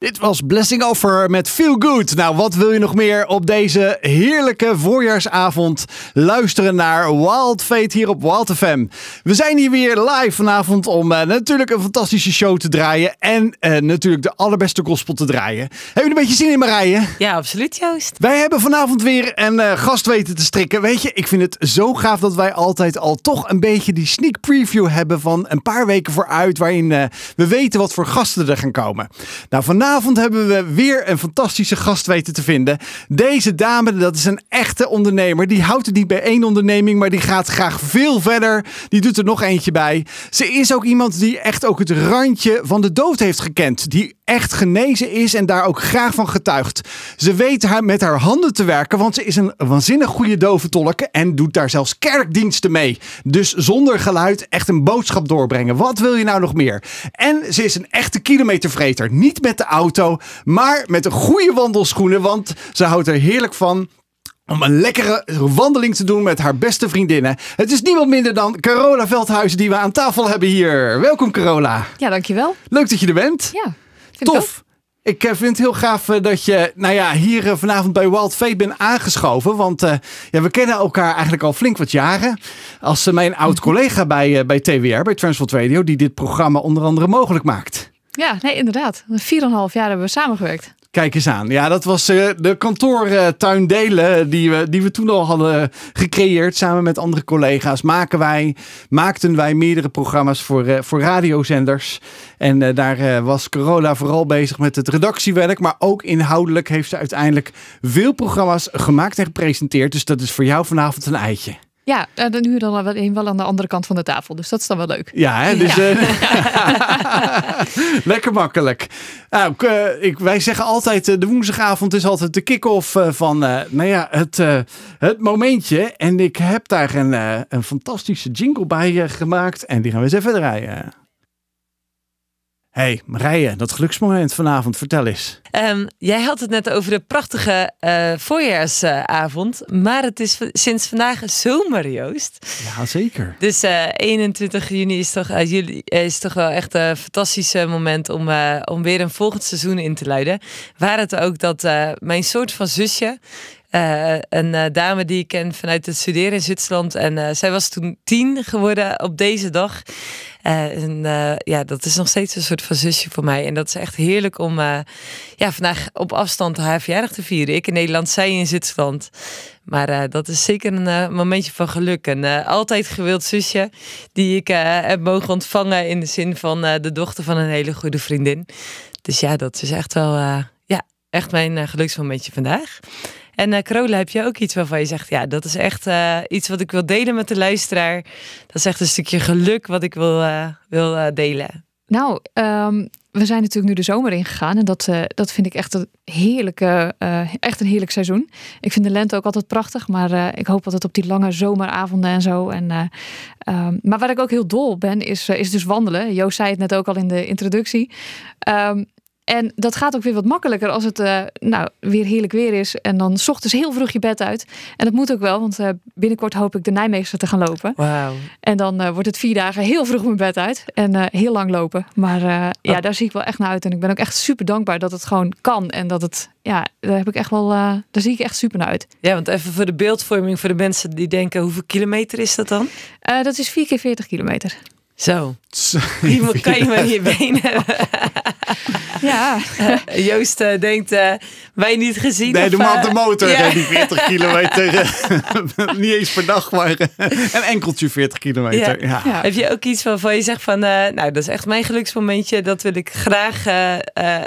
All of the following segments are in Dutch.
Dit was Blessing Offer met Feel Good. Nou, wat wil je nog meer op deze heerlijke voorjaarsavond luisteren naar Wild Fate hier op Wild FM. We zijn hier weer live vanavond om uh, natuurlijk een fantastische show te draaien en uh, natuurlijk de allerbeste gospel te draaien. Heb je een beetje zin in Marije? Ja, absoluut Joost. Wij hebben vanavond weer een uh, gast weten te strikken. Weet je, ik vind het zo gaaf dat wij altijd al toch een beetje die sneak preview hebben van een paar weken vooruit waarin we weten wat voor gasten er gaan komen. Nou, vanavond Vanavond hebben we weer een fantastische gast weten te vinden. Deze dame, dat is een echte ondernemer. Die houdt het niet bij één onderneming, maar die gaat graag veel verder. Die doet er nog eentje bij. Ze is ook iemand die echt ook het randje van de dood heeft gekend. Die echt genezen is en daar ook graag van getuigt. Ze weet haar met haar handen te werken, want ze is een waanzinnig goede doventolk en doet daar zelfs kerkdiensten mee. Dus zonder geluid echt een boodschap doorbrengen. Wat wil je nou nog meer? En ze is een echte kilometervreter. Niet met de auto, maar met een goede wandelschoenen, want ze houdt er heerlijk van om een lekkere wandeling te doen met haar beste vriendinnen. Het is niemand minder dan Carola Veldhuizen die we aan tafel hebben hier. Welkom Carola. Ja, dankjewel. Leuk dat je er bent. Ja. Tof. Ik vind het heel gaaf dat je nou ja, hier vanavond bij Wild Fate bent aangeschoven. Want uh, ja, we kennen elkaar eigenlijk al flink wat jaren. Als uh, mijn oud collega bij, uh, bij TWR, bij Transworld Radio, die dit programma onder andere mogelijk maakt. Ja, nee, inderdaad. Vier en een half jaar hebben we samengewerkt. Kijk eens aan. Ja, dat was uh, de kantoortuindelen die we, die we toen al hadden gecreëerd. Samen met andere collega's maken wij, maakten wij meerdere programma's voor, uh, voor radiozenders. En uh, daar was Corolla vooral bezig met het redactiewerk. Maar ook inhoudelijk heeft ze uiteindelijk veel programma's gemaakt en gepresenteerd. Dus dat is voor jou vanavond een eitje. Ja, dan nu dan wel, wel aan de andere kant van de tafel. Dus dat is dan wel leuk. Ja, hè? Dus, ja. Uh, lekker makkelijk. Nou, ik, wij zeggen altijd, de woensdagavond is altijd de kick-off van nou ja, het, het momentje. En ik heb daar een, een fantastische jingle bij gemaakt. En die gaan we eens even draaien. Hey Marije, dat geluksmoment vanavond, vertel eens. Um, jij had het net over de prachtige uh, voorjaarsavond, uh, maar het is sinds vandaag zomer, Joost. Ja, zeker. Dus uh, 21 juni is toch, juli, is toch wel echt een fantastisch moment om, om weer een volgend seizoen in te luiden. Waar het ook dat mijn soort van zusje, uh, een uh, dame die ik ken vanuit het studeren in Zwitserland. En uh, zij was toen tien geworden op deze dag. en ja, dat is nog steeds een soort van zusje voor mij. En dat is echt heerlijk om ja, vandaag op afstand haar verjaardag te vieren. Ik in Nederland, zij in Zwitserland. Maar dat is zeker een momentje van geluk. En altijd gewild zusje die ik heb mogen ontvangen in de zin van de dochter van een hele goede vriendin. Dus ja, dat is echt wel ja, echt mijn geluksmomentje vandaag. En uh, heb je ook iets waarvan je zegt, ja, dat is echt uh, iets wat ik wil delen met de luisteraar. Dat is echt een stukje geluk wat ik wil, uh, wil delen. Nou, um, we zijn natuurlijk nu de zomer ingegaan en dat, dat vind ik echt een heerlijke, echt een heerlijk seizoen. Ik vind de lente ook altijd prachtig, maar ik hoop altijd op die lange zomeravonden en zo. En, um, maar waar ik ook heel dol op ben, is, is dus wandelen. Joost zei het net ook al in de introductie. Um, en dat gaat ook weer wat makkelijker als het uh, nou, weer heerlijk weer is. En dan s ochtends heel vroeg je bed uit. En dat moet ook wel, want uh, binnenkort hoop ik de Nijmeegse te gaan lopen. Wow. En dan uh, wordt het vier dagen heel vroeg mijn bed uit. En heel lang lopen. Maar ja, oh. daar zie ik wel echt naar uit. En ik ben ook echt super dankbaar dat het gewoon kan. En dat het, ja, daar heb ik echt wel, daar zie ik echt super naar uit. Ja, want even voor de beeldvorming voor de mensen die denken, hoeveel kilometer is dat dan? dat is vier keer 40 kilometer. Zo. Iemand kan je maar je benen. ja. Uh, Joost uh, denkt, uh, wij niet gezien. Nee, of, de man op de motor, ja. die 40 kilometer. niet eens per dag, maar een enkeltje 40 kilometer. Ja. Ja. Heb je ook iets waarvan je zegt van, nou, dat is echt mijn geluksmomentje. Dat wil ik graag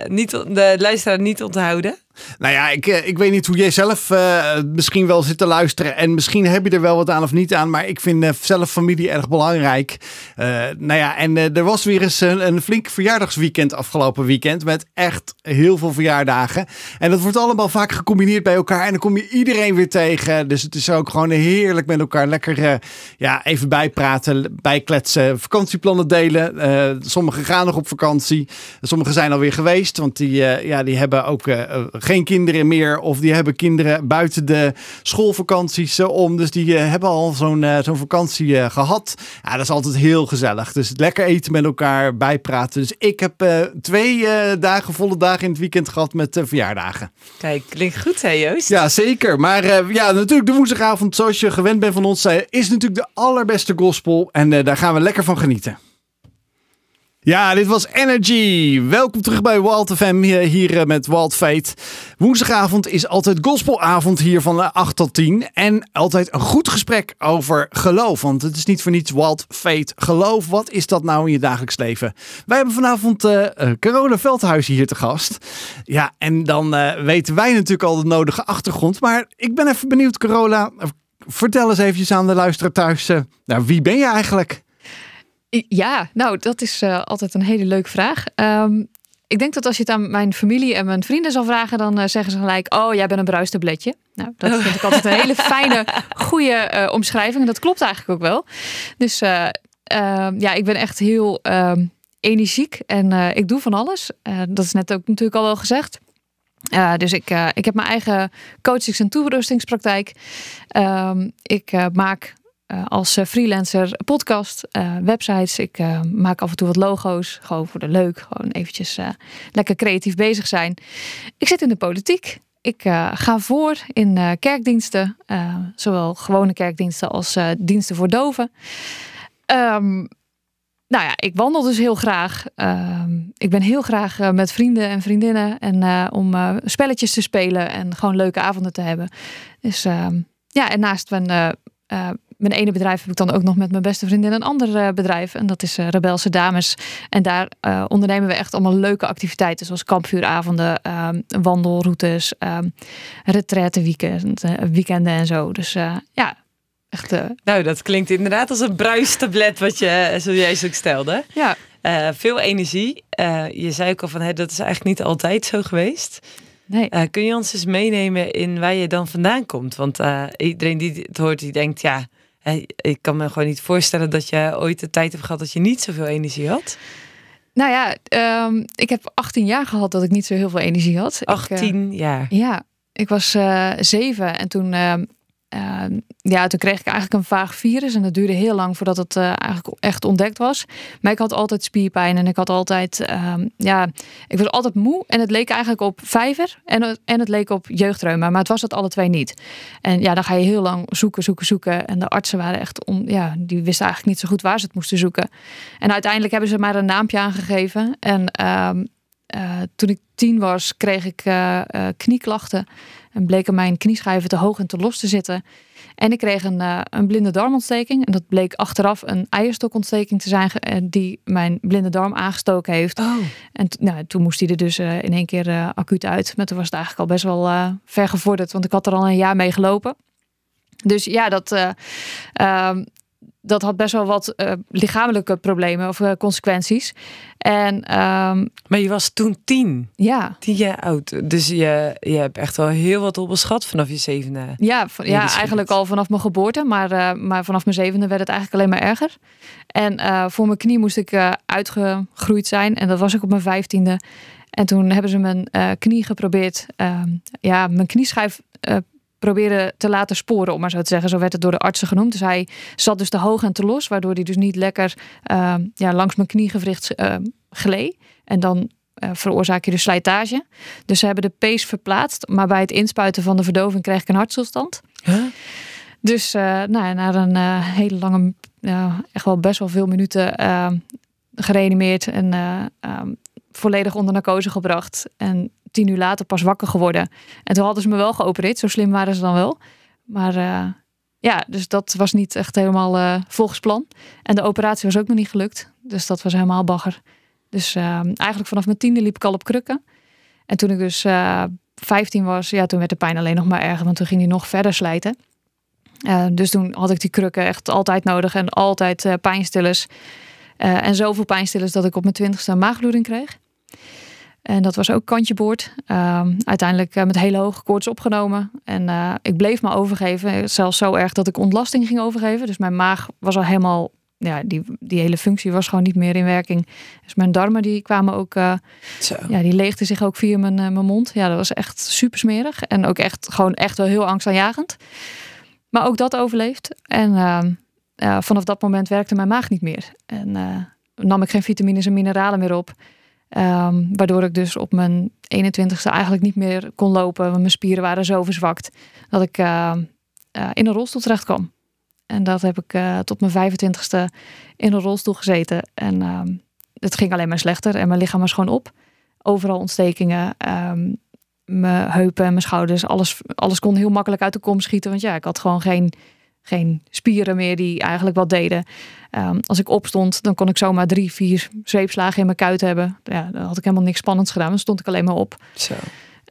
niet, de luisteraar niet onthouden? Nou ja, ik, ik weet niet hoe jij zelf uh, misschien wel zit te luisteren. En misschien heb je er wel wat aan of niet aan. Maar ik vind uh, zelf familie erg belangrijk. Nou ja, en er was weer eens een, een flink verjaardagsweekend afgelopen weekend. Met echt heel veel verjaardagen. En dat wordt allemaal vaak gecombineerd bij elkaar. En dan kom je iedereen weer tegen. Dus het is ook gewoon heerlijk met elkaar lekker ja, even bijpraten, bijkletsen. Vakantieplannen delen. sommigen gaan nog op vakantie. Sommigen zijn alweer geweest. Want die, ja, die hebben ook geen kinderen meer of die hebben kinderen buiten de schoolvakanties om. Dus die hebben al zo'n zo'n vakantie gehad. Ja, dat is altijd heel gezellig. Dus lekker eten met elkaar, bijpraten. Dus ik heb twee dagen, volle dagen in het weekend gehad met verjaardagen. Kijk, klinkt goed hè Joost? Ja, zeker. Maar ja, natuurlijk de woensdagavond, zoals je gewend bent van ons, is natuurlijk de allerbeste gospel. En daar gaan we lekker van genieten. Ja, dit was Energy. Welkom terug bij Walt FM hier eh, met Walt Fate. Woensdagavond is altijd gospelavond hier van 8 tot 10. En altijd een goed gesprek over geloof. Want het is niet voor niets Walt Fate. Geloof, wat is dat nou in je dagelijks leven? Wij hebben vanavond uh, Carola Veldhuis hier te gast. Ja, en dan weten wij natuurlijk al de nodige achtergrond. Maar ik ben even benieuwd, Carola. Vertel eens eventjes aan de luisteraar thuis. nou, wie ben je eigenlijk? Ja, nou, dat is uh, altijd een hele leuke vraag. Um, ik denk dat als je het aan mijn familie en mijn vrienden zal vragen, dan uh, zeggen ze gelijk: Oh, jij bent een bruistabletje. Nou, dat vind ik altijd een hele fijne, goede uh, omschrijving. En dat klopt eigenlijk ook wel. Dus uh, ja, ik ben echt heel ehm, energiek en ik doe van alles. dat is net ook natuurlijk al wel gezegd. dus ik, ik heb mijn eigen coachings- en toerustingspraktijk. Ik maak als eh, freelancer podcast, uh, websites. Ik maak af en toe wat logo's, gewoon voor de leuk. Gewoon eventjes lekker creatief bezig zijn. Ik zit in de politiek. Ik ga voor in kerkdiensten, zowel gewone kerkdiensten als diensten voor doven. Um, nou ja, ik wandel dus heel graag. Ehm, ik ben heel graag met vrienden en vriendinnen en om spelletjes te spelen en gewoon leuke avonden te hebben. Dus ehm, ja, en naast mijn mijn ene bedrijf heb ik dan ook nog met mijn beste vriendin een ander uh, bedrijf. En dat is uh, Rebelse Dames. En daar uh, ondernemen we echt allemaal leuke activiteiten. Zoals kampvuuravonden, ehm, wandelroutes, um, weekend, weekenden en zo. Dus ja, echt... nou, dat klinkt inderdaad als een bruistablet wat je zojuist ook stelde. Ja. veel energie. je zei ook al van, hey, dat is eigenlijk niet altijd zo geweest. Nee. kun je ons eens meenemen in waar je dan vandaan komt? Want iedereen die het hoort, die denkt, ja, ik kan me gewoon niet voorstellen dat je ooit de tijd hebt gehad dat je niet zoveel energie had. Nou ja, um, ik heb 18 jaar gehad dat ik niet zo heel veel energie had. 18 eh, jaar? Ja, ik was uh, zeven en toen Ehm, ja, toen kreeg ik eigenlijk een vaag virus. En dat duurde heel lang voordat het uh, eigenlijk echt ontdekt was. Maar ik had altijd spierpijn en ik had altijd, ehm, ja, ik was altijd moe. En het leek eigenlijk op vijver en, en het leek op jeugdreuma. Maar het was het alle twee niet. En ja, dan ga je heel lang zoeken, zoeken, zoeken. En de artsen waren echt, on, ja, die wisten eigenlijk niet zo goed waar ze het moesten zoeken. En uiteindelijk hebben ze maar een naampje aangegeven. En ehm, eh, toen ik tien was, kreeg ik uh, knieklachten. En bleken mijn knieschijven te hoog en te los te zitten. En ik kreeg een, een blinde darmontsteking. En dat bleek achteraf een eierstokontsteking te zijn die mijn blinde darm aangestoken heeft. Oh. En nou, toen moest hij er dus in één keer acuut uit. Maar toen was het eigenlijk al best wel ver gevorderd. Want ik had er al een jaar mee gelopen. Dus ja, dat, ehm, dat had best wel wat uh, lichamelijke problemen of uh, consequenties. En, um, maar je was toen tien. Ja. Tien jaar oud. Dus je, je hebt echt wel heel wat opgeschat vanaf je zevende. Ja, ja eigenlijk al vanaf mijn geboorte. Maar, uh, maar vanaf mijn zevende werd het eigenlijk alleen maar erger. En voor mijn knie moest ik uitgegroeid zijn. En dat was ik op mijn vijftiende. En toen hebben ze mijn knie geprobeerd. Ehm, ja, mijn knieschijf proberen te laten sporen, om maar zo te zeggen. Zo werd het door de artsen genoemd. Dus hij zat dus te hoog en te los, waardoor hij dus niet lekker uh, ja, langs mijn kniegewricht uh, gleed. En dan uh, veroorzaak je dus slijtage. Dus ze hebben de pees verplaatst, maar bij het inspuiten van de verdoving kreeg ik een hartstilstand. Huh? Dus uh, nou, na een uh, hele lange, echt wel best wel veel minuten gereanimeerd en um, volledig onder narcose gebracht. En tien uur later pas wakker geworden. En toen hadden ze me wel geopereerd. Zo slim waren ze dan wel. Maar uh, ja, dus dat was niet echt helemaal uh, volgens plan. En de operatie was ook nog niet gelukt. Dus dat was helemaal bagger. Dus uh, eigenlijk vanaf mijn tiende liep ik al op krukken. En toen ik dus 15 was, ja, toen werd de pijn alleen nog maar erger. Want toen ging hij nog verder slijten. dus toen had ik die krukken echt altijd nodig. En altijd pijnstillers. en zoveel pijnstillers dat ik op mijn twintigste een maagbloeding kreeg. En dat was ook kantje boord. Ehm, uiteindelijk uh, met hele hoge koorts opgenomen. En uh, ik bleef me overgeven. Zelfs zo erg dat ik ontlasting ging overgeven. Dus mijn maag was al helemaal ja, die, die hele functie was gewoon niet meer in werking. Dus mijn darmen die kwamen ook, uh, ja, die leegden zich ook via mijn, mijn mond. Ja, dat was echt super smerig. En ook echt gewoon echt wel heel angstaanjagend. Maar ook dat overleefd. En ehm, vanaf dat moment werkte mijn maag niet meer. En nam ik geen vitamines en mineralen meer op. Ehm, waardoor ik dus op mijn 21ste eigenlijk niet meer kon lopen. Mijn spieren waren zo verzwakt dat ik uh, in een rolstoel terecht kwam. En dat heb ik uh, tot mijn 25ste in een rolstoel gezeten. En ehm, het ging alleen maar slechter. En mijn lichaam was gewoon op. Overal ontstekingen. mijn heupen en mijn schouders. Alles, alles kon heel makkelijk uit de kom schieten. Want ja, ik had gewoon geen geen spieren meer die eigenlijk wat deden. Ehm, als ik opstond, dan kon ik zomaar drie, vier zweepslagen in mijn kuit hebben. Ja, dan had ik helemaal niks spannends gedaan. Dan stond ik alleen maar op. Zo.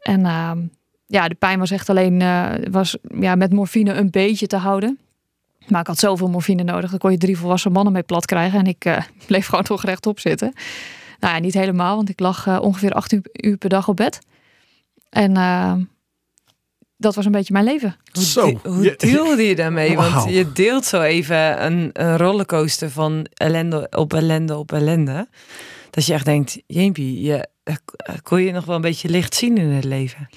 En uh, ja, de pijn was echt alleen uh, was, ja, met morfine een beetje te houden. Maar ik had zoveel morfine nodig. Dan kon je drie volwassen mannen mee plat krijgen. En ik uh, bleef gewoon toch rechtop zitten. Nou ja, niet helemaal, want ik lag eh, ongeveer acht uur, uur, per dag op bed. En ehm, dat was een beetje mijn leven. Hoe, zo. hoe deelde je daarmee? Want je deelt zo even een, een rollercoaster van ellende op ellende op ellende. Dat je echt denkt, jeempie, je, eh, kon je nog wel een beetje licht zien in het leven?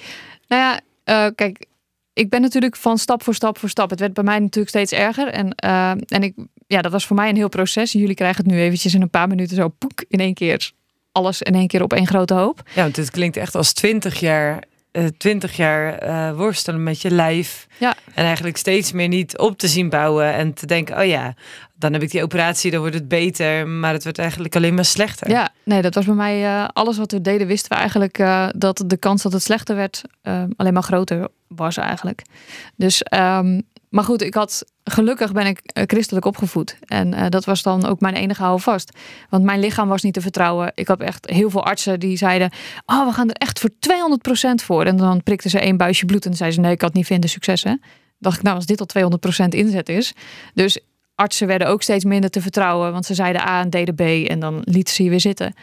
Nou ja, uh, kijk, ik ben natuurlijk van stap voor stap voor stap. Het werd bij mij natuurlijk steeds erger. En, uh, en ik, ja, dat was voor mij een heel proces. Jullie krijgen het nu eventjes in een paar minuten zo poek in één keer. Alles in één keer op één grote hoop. Ja, want het klinkt echt als twintig jaar eh, twintig jaar uh, worstelen met je lijf. Ja. En eigenlijk steeds meer niet op te zien bouwen. En te denken, oh ja, dan heb ik die operatie, dan wordt het beter. Maar het wordt eigenlijk alleen maar slechter. Ja, nee, dat was bij mij uh, alles wat we deden, wisten we eigenlijk dat de kans dat het slechter werd alleen maar groter was eigenlijk. Dus um, maar goed, ik had gelukkig ben ik eh, christelijk opgevoed. En uh, dat was dan ook mijn enige houvast. Want mijn lichaam was niet te vertrouwen. Ik had echt heel veel artsen die zeiden: Oh, we gaan er echt voor 200% voor. En dan prikten ze één buisje bloed en zeiden ze: Nee, ik had niet vinden, succes hè. Dacht ik, nou, als dit al 200% inzet is. Dus artsen werden ook steeds minder te vertrouwen. Want ze zeiden A en deden B en dan lieten ze je weer zitten.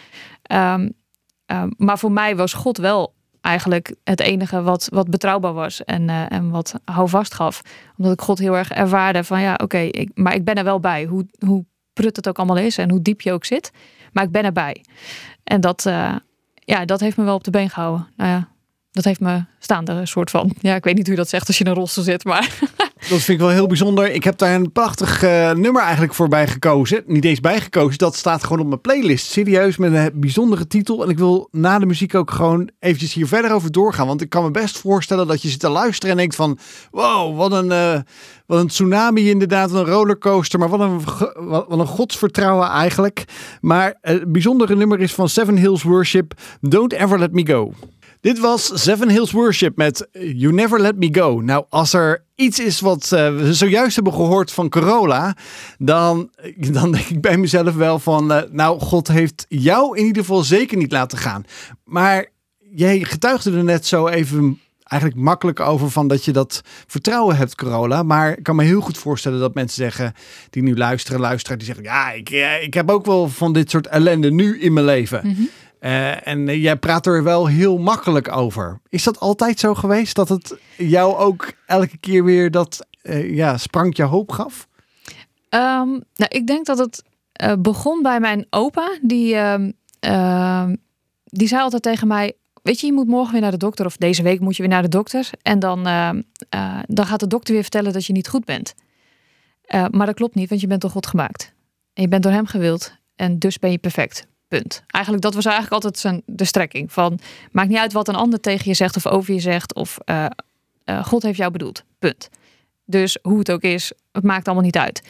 Um, um, maar voor mij was God wel eigenlijk het enige wat, wat betrouwbaar was en, uh, en wat houvast gaf. Omdat ik God heel erg ervaarde van ja, oké, ik, maar ik ben er wel bij. Hoe, hoe prut het ook allemaal is en hoe diep je ook zit. Maar ik ben erbij. En dat, uh, ja, dat heeft me wel op de been gehouden. Nou ja, dat heeft me staande soort van. Ja, ik weet niet hoe dat zegt als je in een rolstoel zit, maar. Dat vind ik wel heel bijzonder. Ik heb daar een prachtig uh, nummer eigenlijk voorbij gekozen. Niet eens bijgekozen. Dat staat gewoon op mijn playlist. Serieus, met een bijzondere titel. En ik wil na de muziek ook gewoon eventjes hier verder over doorgaan. Want ik kan me best voorstellen dat je zit te luisteren en denkt van... Wow, wat een, uh, wat een tsunami inderdaad. Een rollercoaster. Maar wat een, wat, wat een godsvertrouwen eigenlijk. Maar het bijzondere nummer is van Seven Hills Worship. Don't Ever Let Me Go. Dit was Seven Hills Worship met You Never Let Me Go. Nou, als er iets is wat uh, we zojuist hebben gehoord van Corolla, dan, dan denk ik bij mezelf wel van, uh, nou, God heeft jou in ieder geval zeker niet laten gaan. Maar jij getuigde er net zo even eigenlijk makkelijk over van dat je dat vertrouwen hebt, Corolla. Maar ik kan me heel goed voorstellen dat mensen zeggen, die nu luisteren, luisteren, die zeggen, ja, ik, eh, ik heb ook wel van dit soort ellende nu in mijn leven. -hmm. Uh, en uh, jij praat er wel heel makkelijk over. Is dat altijd zo geweest? Dat het jou ook elke keer weer dat uh, ja, sprankje hoop gaf? Um, nou, ik denk dat het begon bij mijn opa. Die, ehm, die zei altijd tegen mij: Weet je, je moet morgen weer naar de dokter. Of deze week moet je weer naar de dokter. En dan, dan gaat de dokter weer vertellen dat je niet goed bent. maar dat klopt niet, want je bent door God gemaakt. En je bent door hem gewild. En dus ben je perfect. Punt. Eigenlijk, dat was eigenlijk altijd zijn, de strekking. Van, maakt niet uit wat een ander tegen je zegt of over je zegt. Of uh, uh, God heeft jou bedoeld. Punt. Dus hoe het ook is, het maakt allemaal niet uit.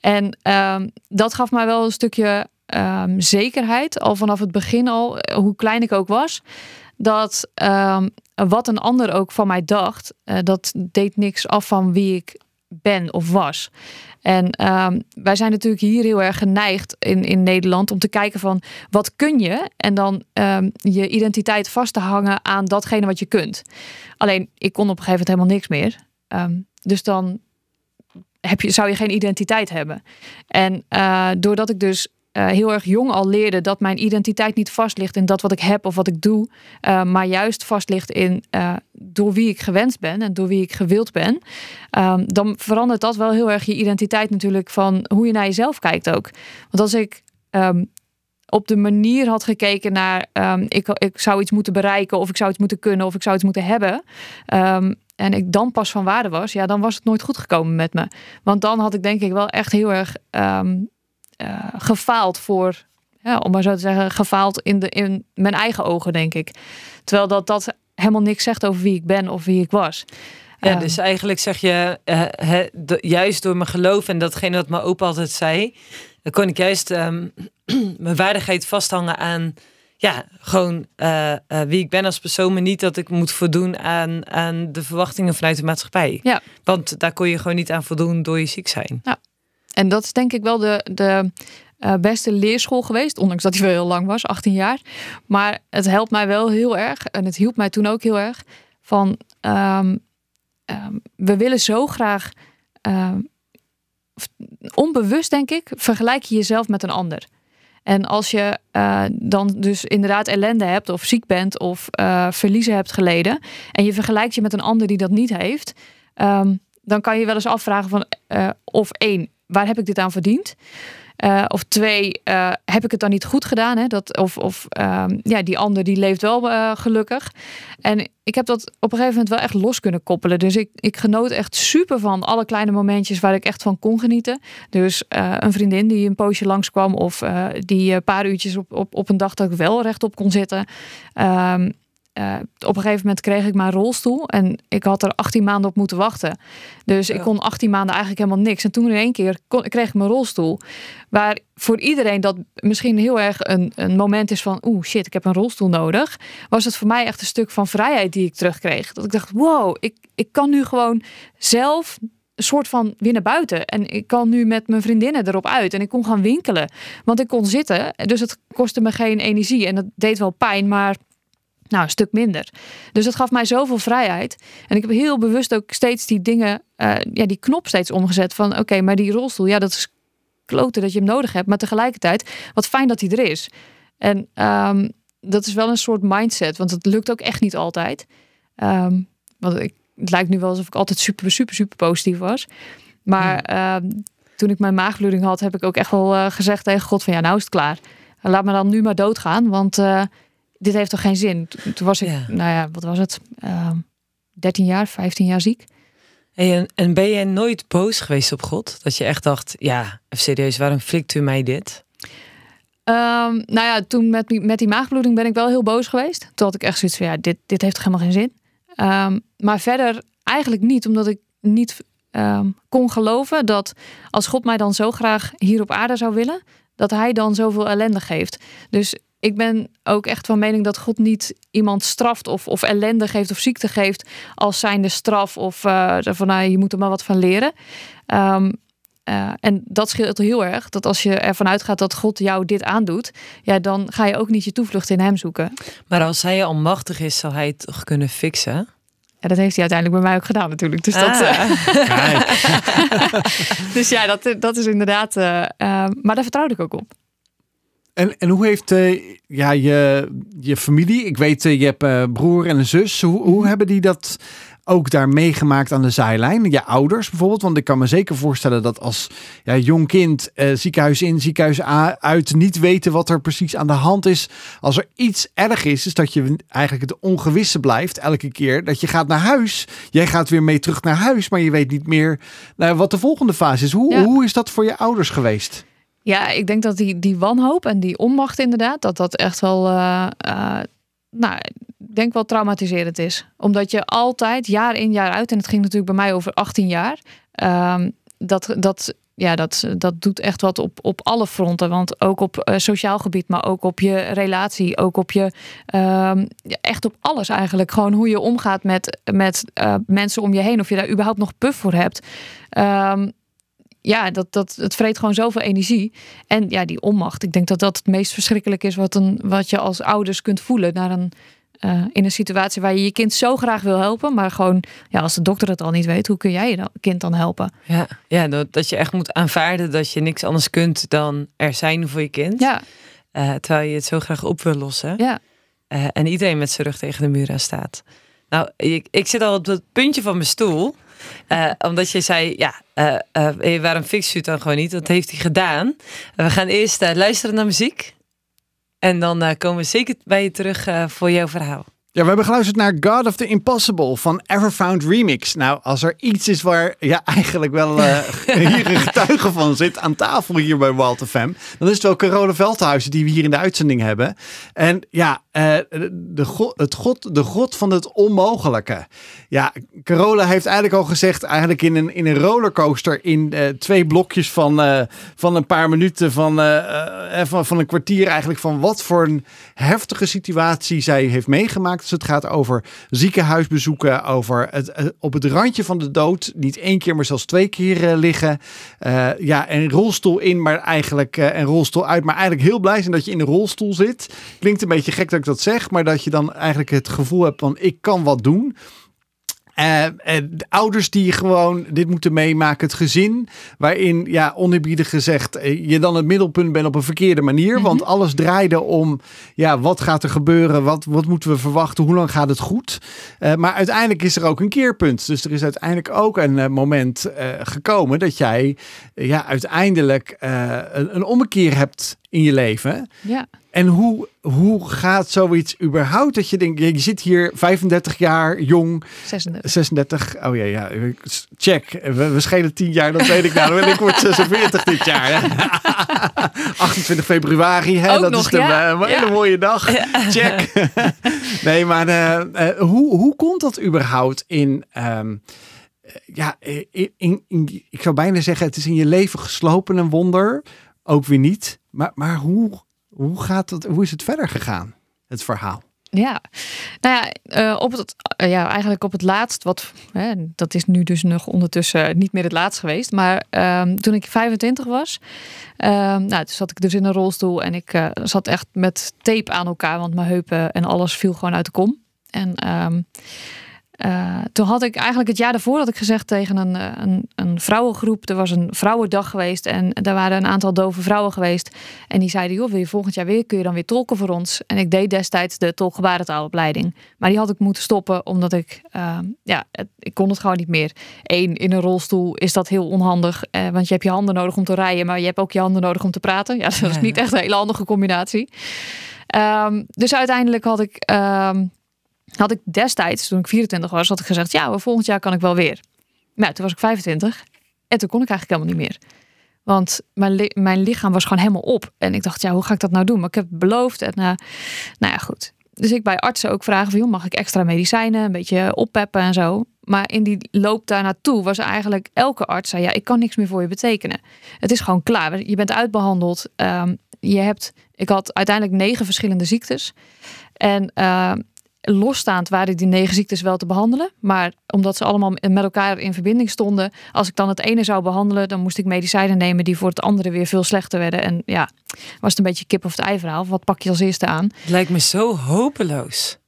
En um, dat gaf mij wel een stukje um, zekerheid. Al vanaf het begin al, eh, hoe klein ik ook was. Dat um, wat een ander ook van mij dacht, dat deed niks af van wie ik ben of was. En um, wij zijn natuurlijk hier heel erg geneigd in, in Nederland om te kijken van wat kun je en dan um, je identiteit vast te hangen aan datgene wat je kunt. Alleen ik kon op een gegeven moment helemaal niks meer. Um, dus dan heb je, zou je geen identiteit hebben. En uh, doordat ik dus eh, heel erg jong al leerde dat mijn identiteit niet vast ligt in dat wat ik heb of wat ik doe, uh, maar juist vast ligt in uh, door wie ik gewenst ben en door wie ik gewild ben, um, dan verandert dat wel heel erg je identiteit natuurlijk van hoe je naar jezelf kijkt ook. Want als ik um, op de manier had gekeken naar um, ik, ik zou iets moeten bereiken of ik zou iets moeten kunnen of ik zou iets moeten hebben. En ik dan pas van waarde was, ja, dan was het nooit goed gekomen met me. Want dan had ik denk ik wel echt heel erg uh, gefaald voor, ja, om maar zo te zeggen, gefaald in, de, in mijn eigen ogen, denk ik. Terwijl dat, dat helemaal niks zegt over wie ik ben of wie ik was. Ja, dus eigenlijk zeg je, uh, he, de, juist door mijn geloof en datgene wat mijn opa altijd zei, dan kon ik juist um, mijn waardigheid vasthangen aan ja, gewoon uh, uh, wie ik ben als persoon, maar niet dat ik moet voldoen aan, aan de verwachtingen vanuit de maatschappij. Ja. Want daar kon je gewoon niet aan voldoen door je ziek zijn. Ja. En dat is denk ik wel de, de uh, beste leerschool geweest, ondanks dat hij wel heel lang was, 18 jaar. Maar het helpt mij wel heel erg, en het hielp mij toen ook heel erg, van um, um, we willen zo graag, um, onbewust denk ik, vergelijk je jezelf met een ander. En als je uh, dan dus inderdaad ellende hebt of ziek bent of uh, verliezen hebt geleden en je vergelijkt je met een ander die dat niet heeft, dan kan je wel eens afvragen van of één, waar heb ik dit aan verdiend? Uh, of twee, uh, heb ik het dan niet goed gedaan? Hè? Dat, of of um, ja, die ander die leeft wel uh, gelukkig. En ik heb dat op een gegeven moment wel echt los kunnen koppelen. Dus ik, ik genoot echt super van alle kleine momentjes waar ik echt van kon genieten. Dus een vriendin die een poosje langskwam of die een paar uurtjes op, op, op een dag dat ik wel rechtop kon zitten. Um, uh, op een gegeven moment kreeg ik mijn rolstoel en ik had er 18 maanden op moeten wachten. Dus ja. ik kon 18 maanden eigenlijk helemaal niks. En toen in één keer kon, kreeg ik mijn rolstoel. Waar voor iedereen dat misschien heel erg een, een moment is van... oeh, shit, ik heb een rolstoel nodig. Was het voor mij echt een stuk van vrijheid die ik terugkreeg. Dat ik dacht, wow, ik, ik kan nu gewoon zelf een soort van weer naar buiten. En ik kan nu met mijn vriendinnen erop uit. En ik kon gaan winkelen. Want ik kon zitten. Dus het kostte me geen energie. En dat deed wel pijn, maar nou, een stuk minder. Dus dat gaf mij zoveel vrijheid. En ik heb heel bewust ook steeds die dingen, uh, ja, die knop steeds omgezet van oké, okay, maar die rolstoel, ja, dat is kloten dat je hem nodig hebt. Maar tegelijkertijd, wat fijn dat hij er is. En um, dat is wel een soort mindset, want het lukt ook echt niet altijd. Um, want ik, het lijkt nu wel alsof ik altijd super, super, super positief was. Maar ja. um, toen ik mijn maagbloeding had, heb ik ook echt wel uh, gezegd tegen God van ja, nou is het klaar. Laat me dan nu maar doodgaan, want uh, dit heeft toch geen zin? Toen was ik, ja. nou ja, wat was het? Uh, 13 jaar, 15 jaar ziek. En, en ben je nooit boos geweest op God? Dat je echt dacht, ja, even serieus, waarom flikt u mij dit? Um, nou ja, toen met, met die maagbloeding ben ik wel heel boos geweest. Toen had ik echt zoiets van, ja, dit, dit heeft helemaal geen zin? Um, maar verder eigenlijk niet, omdat ik niet um, kon geloven dat als God mij dan zo graag hier op aarde zou willen, dat hij dan zoveel ellende geeft. Dus ik ben ook echt van mening dat God niet iemand straft of, of ellende geeft of ziekte geeft als zijnde straf of uh, van nou, je moet er maar wat van leren. Um, uh, en dat scheelt heel erg. Dat als je ervan uitgaat dat God jou dit aandoet, ja, dan ga je ook niet je toevlucht in hem zoeken. Maar als hij almachtig is, zal hij het toch kunnen fixen? Ja, dat heeft hij uiteindelijk bij mij ook gedaan natuurlijk. Dus, dat, Ah. uh, dus ja, dat, dat is inderdaad. Uh, maar daar vertrouwde ik ook op. En, en hoe heeft uh, ja, je, je familie, ik weet uh, je hebt uh, broer en een zus, hoe, hoe hebben die dat ook daar meegemaakt aan de zijlijn? Je ouders bijvoorbeeld, want ik kan me zeker voorstellen dat als ja, jong kind ziekenhuis in, ziekenhuis uit, niet weten wat er precies aan de hand is. Als er iets erg is, is dat je eigenlijk het ongewisse blijft elke keer. Dat je gaat naar huis, jij gaat weer mee terug naar huis, maar je weet niet meer nou, wat de volgende fase is. Hoe, ja. hoe is dat voor je ouders geweest? Ja, ik denk dat die, die wanhoop en die onmacht inderdaad, dat dat echt wel, uh, nou, denk wel traumatiserend is. Omdat je altijd, jaar in jaar uit, en het ging natuurlijk bij mij over 18 jaar, uh, dat, dat, ja, dat, dat doet echt wat op, op alle fronten. Want ook op uh, sociaal gebied, maar ook op je relatie, ook op je, ehm, echt op alles eigenlijk. Gewoon hoe je omgaat met, met mensen om je heen, of je daar überhaupt nog puff voor hebt. Ja, dat, dat, het vreet gewoon zoveel energie. En ja, die onmacht. Ik denk dat dat het meest verschrikkelijk is wat, een, wat je als ouders kunt voelen naar een, eh, in een situatie waar je je kind zo graag wil helpen, maar gewoon, ja, als de dokter het al niet weet, hoe kun jij je kind dan helpen? Ja, ja dat, dat je echt moet aanvaarden dat je niks anders kunt dan er zijn voor je kind. Ja. Uh, terwijl je het zo graag op wil lossen. Ja. Uh, en iedereen met zijn rug tegen de muur aan staat. Nou, ik, ik zit al op het puntje van mijn stoel. Uh, omdat je zei, ja, uh, waarom fix je het dan gewoon niet? Dat heeft hij gedaan. we gaan eerst luisteren naar muziek. En dan komen we zeker bij je terug voor jouw verhaal. Ja, we hebben geluisterd naar God of the Impossible van Everfound Remix. Nou, als er iets is waar ja, eigenlijk wel uh, hier een getuige van zit aan tafel hier bij Walter Fem, dan is het wel Carole Veldhuizen die we hier in de uitzending hebben. En ja, uh, de, god, het god, de god van het onmogelijke. Ja, Carola heeft eigenlijk al gezegd, eigenlijk in een, in een rollercoaster in uh, twee blokjes van, van een paar minuten, van, van, van een kwartier eigenlijk, van wat voor een heftige situatie zij heeft meegemaakt het gaat over ziekenhuisbezoeken, over het, op het randje van de dood. Niet één keer, maar zelfs twee keer uh, liggen. Uh, ja, en rolstoel in, maar eigenlijk en rolstoel uit. Maar eigenlijk heel blij zijn dat je in de rolstoel zit. Klinkt een beetje gek dat ik dat zeg, maar dat je dan eigenlijk het gevoel hebt van ik kan wat doen. Uh, de ouders die gewoon dit moeten meemaken, het gezin, waarin, ja, oneerbiedig gezegd, eh, je dan het middelpunt bent op een verkeerde manier. Mhm. Want alles draaide om, ja, wat gaat er gebeuren? Wat, wat moeten we verwachten? Hoe lang gaat het goed? Uh, maar uiteindelijk is er ook een keerpunt. Dus er is uiteindelijk ook een moment gekomen dat jij, ja, uiteindelijk een, een ommekeer hebt in je leven. Ja. En hoe, hoe gaat zoiets überhaupt? Dat je denkt, je zit hier 35 jaar jong. 36. 36. Oh ja, ja. Check. We, we schelen 10 jaar, dat weet ik nou. En ik word 46 dit jaar. Hè? 28 februari. Hè? Ook dat nog, is de, ja. een hele Ja. mooie dag. Check. nee, maar uh, uh, hoe, hoe komt dat überhaupt in... Um, ja, in, in, in, ik zou bijna zeggen, het is in je leven geslopen een wonder. Ook weer niet. Maar, maar hoe, hoe, gaat het, hoe is het verder gegaan, het verhaal? Ja, nou ja, uh, op het, uh, ja, eigenlijk op het laatst, wat, hè, dat is nu dus nog ondertussen niet meer het laatst geweest. Maar um, toen ik 25 was, um, nou, toen zat ik dus in een rolstoel en ik uh, zat echt met tape aan elkaar, want mijn heupen en alles viel gewoon uit de kom. En um, uh, toen had ik eigenlijk het jaar daarvoor had ik gezegd tegen een, een, een, vrouwengroep. Er was een vrouwendag geweest en daar waren een aantal dove vrouwen geweest. En die zeiden, joh, wil je volgend jaar weer, kun je dan weer tolken voor ons? En ik deed destijds de tolkgebarentaalopleiding. Maar die had ik moeten stoppen, omdat ik, uh, ja, het, ik kon het gewoon niet meer. Eén, in een rolstoel is dat heel onhandig, uh, want je hebt je handen nodig om te rijden, maar je hebt ook je handen nodig om te praten. Ja, dat is niet echt een hele handige combinatie. Um, dus uiteindelijk had ik... Um, had ik destijds, toen ik 24 was, had ik gezegd: Ja, volgend jaar kan ik wel weer. Nou, toen was ik 25 en toen kon ik eigenlijk helemaal niet meer. Want mijn, mijn lichaam was gewoon helemaal op. En ik dacht, ja, hoe ga ik dat nou doen? Maar ik heb beloofd. En uh, nou ja, goed. Dus ik bij artsen ook vragen van, joh, mag ik extra medicijnen? Een beetje oppeppen en zo. Maar in die loop daar naartoe was eigenlijk elke arts zei, ja, ik kan niks meer voor je betekenen. Het is gewoon klaar. Je bent uitbehandeld. Um, je hebt, ik had uiteindelijk negen verschillende ziektes. En uh, losstaand waren die negen ziektes wel te behandelen. Maar omdat ze allemaal met elkaar in verbinding stonden, als ik dan het ene zou behandelen, dan moest ik medicijnen nemen die voor het andere weer veel slechter werden. En ja, was het een beetje kip of het ei verhaal. Wat pak je als eerste aan? Het lijkt me zo hopeloos.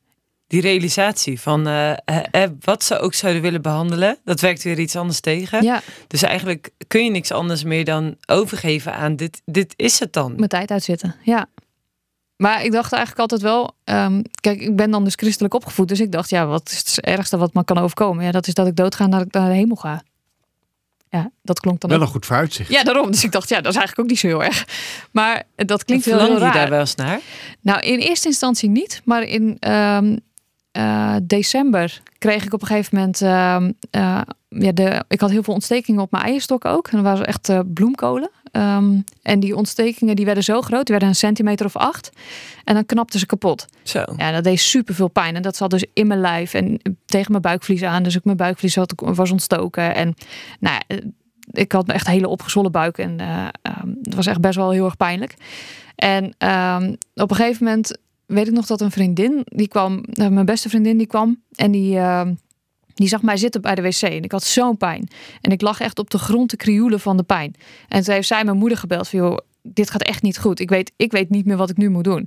Die realisatie van uh, uh, wat ze ook zouden willen behandelen, dat werkt weer iets anders tegen. Ja. Dus eigenlijk kun je niks anders meer dan overgeven aan dit, dit is het dan. Mijn tijd uitzitten, ja. Maar ik dacht eigenlijk altijd wel, um, kijk, ik ben dan dus christelijk opgevoed, dus ik dacht, ja, wat is het ergste wat me kan overkomen? Ja, dat is dat ik doodga en dat ik naar de hemel ga. Ja, dat klonk dan wel ook. een goed vooruitzicht. Ja, daarom. Dus ik dacht, ja, dat is eigenlijk ook niet zo heel erg. Maar dat klinkt wel heel je raar. daar wel eens naar? Nou, in eerste instantie niet, maar in um, uh, december kreeg ik op een gegeven moment, uh, uh, ja, de, ik had heel veel ontstekingen op mijn eierstok ook. En dat waren echt uh, bloemkolen. Um, en die ontstekingen die werden zo groot, die werden een centimeter of acht. En dan knapten ze kapot. Zo. Ja, dat deed super veel pijn. En dat zat dus in mijn lijf en tegen mijn buikvlies aan. Dus ook mijn buikvlies had, was ontstoken. En nou ja, ik had echt een hele opgezwollen buik. En um, het was echt best wel heel erg pijnlijk. En um, op een gegeven moment weet ik nog dat een vriendin, die kwam, uh, mijn beste vriendin, die kwam. En die... Uh, die zag mij zitten bij de wc en ik had zo'n pijn. En ik lag echt op de grond te krioelen van de pijn. En toen heeft zij mijn moeder gebeld van, dit gaat echt niet goed. Ik weet, ik weet niet meer wat ik nu moet doen.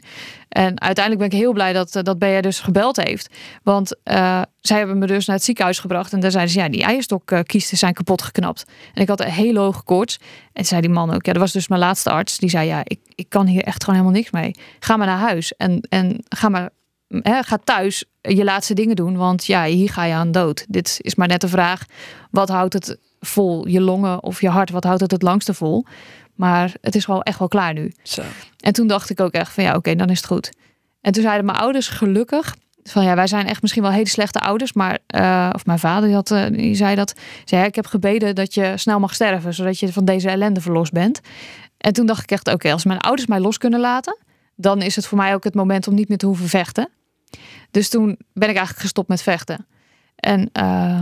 En uiteindelijk ben ik heel blij dat, dat BR dus gebeld heeft. Want uh, zij hebben me dus naar het ziekenhuis gebracht. En daar zeiden ze, ja, die eierstokkiesten zijn kapot geknapt. En ik had een hele hoge koorts. En zei die man ook, ja, dat was dus mijn laatste arts. Die zei, ja, ik, ik kan hier echt gewoon helemaal niks mee. Ga maar naar huis en, en ga maar ga thuis je laatste dingen doen, want ja, hier ga je aan dood. Dit is maar net de vraag: wat houdt het vol? Je longen of je hart, wat houdt het het langste vol? Maar het is wel echt wel klaar nu. Zo. En toen dacht ik ook echt van ja, oké, dan is het goed. En toen zeiden mijn ouders gelukkig van ja, wij zijn echt misschien wel hele slechte ouders, maar uh, of mijn vader die, had, uh, die zei dat, zei ik heb gebeden dat je snel mag sterven, zodat je van deze ellende verlost bent. En toen dacht ik echt, oké, als mijn ouders mij los kunnen laten, dan is het voor mij ook het moment om niet meer te hoeven vechten. Dus toen ben ik eigenlijk gestopt met vechten. En uh,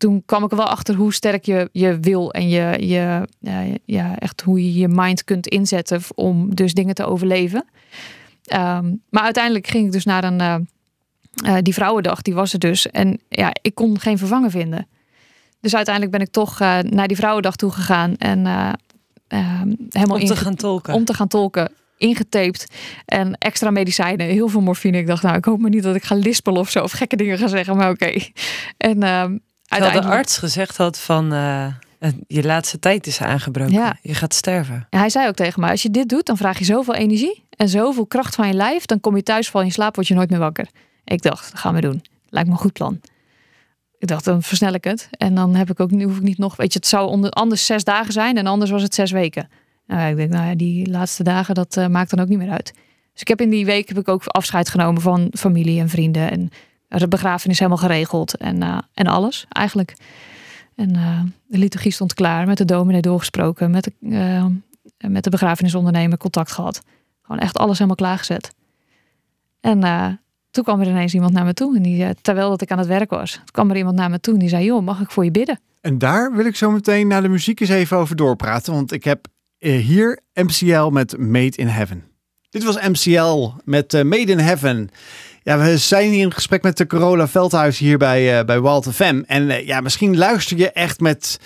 toen kwam ik er wel achter hoe sterk je, je wil en je, je, ja, echt hoe je je mind kunt inzetten om dus dingen te overleven. Um, maar uiteindelijk ging ik dus naar een, uh, uh, die vrouwendag, die was er dus. En ja, ik kon geen vervanger vinden. Dus uiteindelijk ben ik toch uh, naar die vrouwendag toe gegaan en ehm, helemaal om te gaan tolken. Om te gaan tolken ingetaped en extra medicijnen, heel veel morfine. Ik dacht, nou, ik hoop maar niet dat ik ga lispelen of zo of gekke dingen ga zeggen, maar oké. Okay. En uh, uiteindelijk... de arts gezegd had van uh, je laatste tijd is aangebroken, ja. je gaat sterven. En hij zei ook tegen mij, als je dit doet, dan vraag je zoveel energie en zoveel kracht van je lijf, dan kom je thuis, val in slaap, word je nooit meer wakker. Ik dacht, dat gaan we doen. Lijkt me een goed plan. Ik dacht, dan versnel ik het. En dan heb ik ook, hoef ik niet nog, weet je, het zou onder, anders zes dagen zijn en anders was het zes weken. Nou, ik denk, nou ja, die laatste dagen, dat uh, maakt dan ook niet meer uit. Dus ik heb in die week heb ik ook afscheid genomen van familie en vrienden. En de begrafenis helemaal geregeld en, uh, en alles eigenlijk. En uh, de liturgie stond klaar, met de dominee doorgesproken, met de, met de begrafenisondernemer contact gehad. Gewoon echt alles helemaal klaargezet. En toen kwam er ineens iemand naar me toe. En die, terwijl dat ik aan het werk was, kwam er iemand naar me toe en die zei: Joh, mag ik voor je bidden? En daar wil ik zo meteen naar de muziek eens even over doorpraten. Want ik heb eh, hier MCL met Made in Heaven. Dit was MCL met Made in Heaven. Ja, we zijn hier in gesprek met de Corolla Veldhuis hier bij, uh, bij Walt FM. En ja, misschien luister je echt met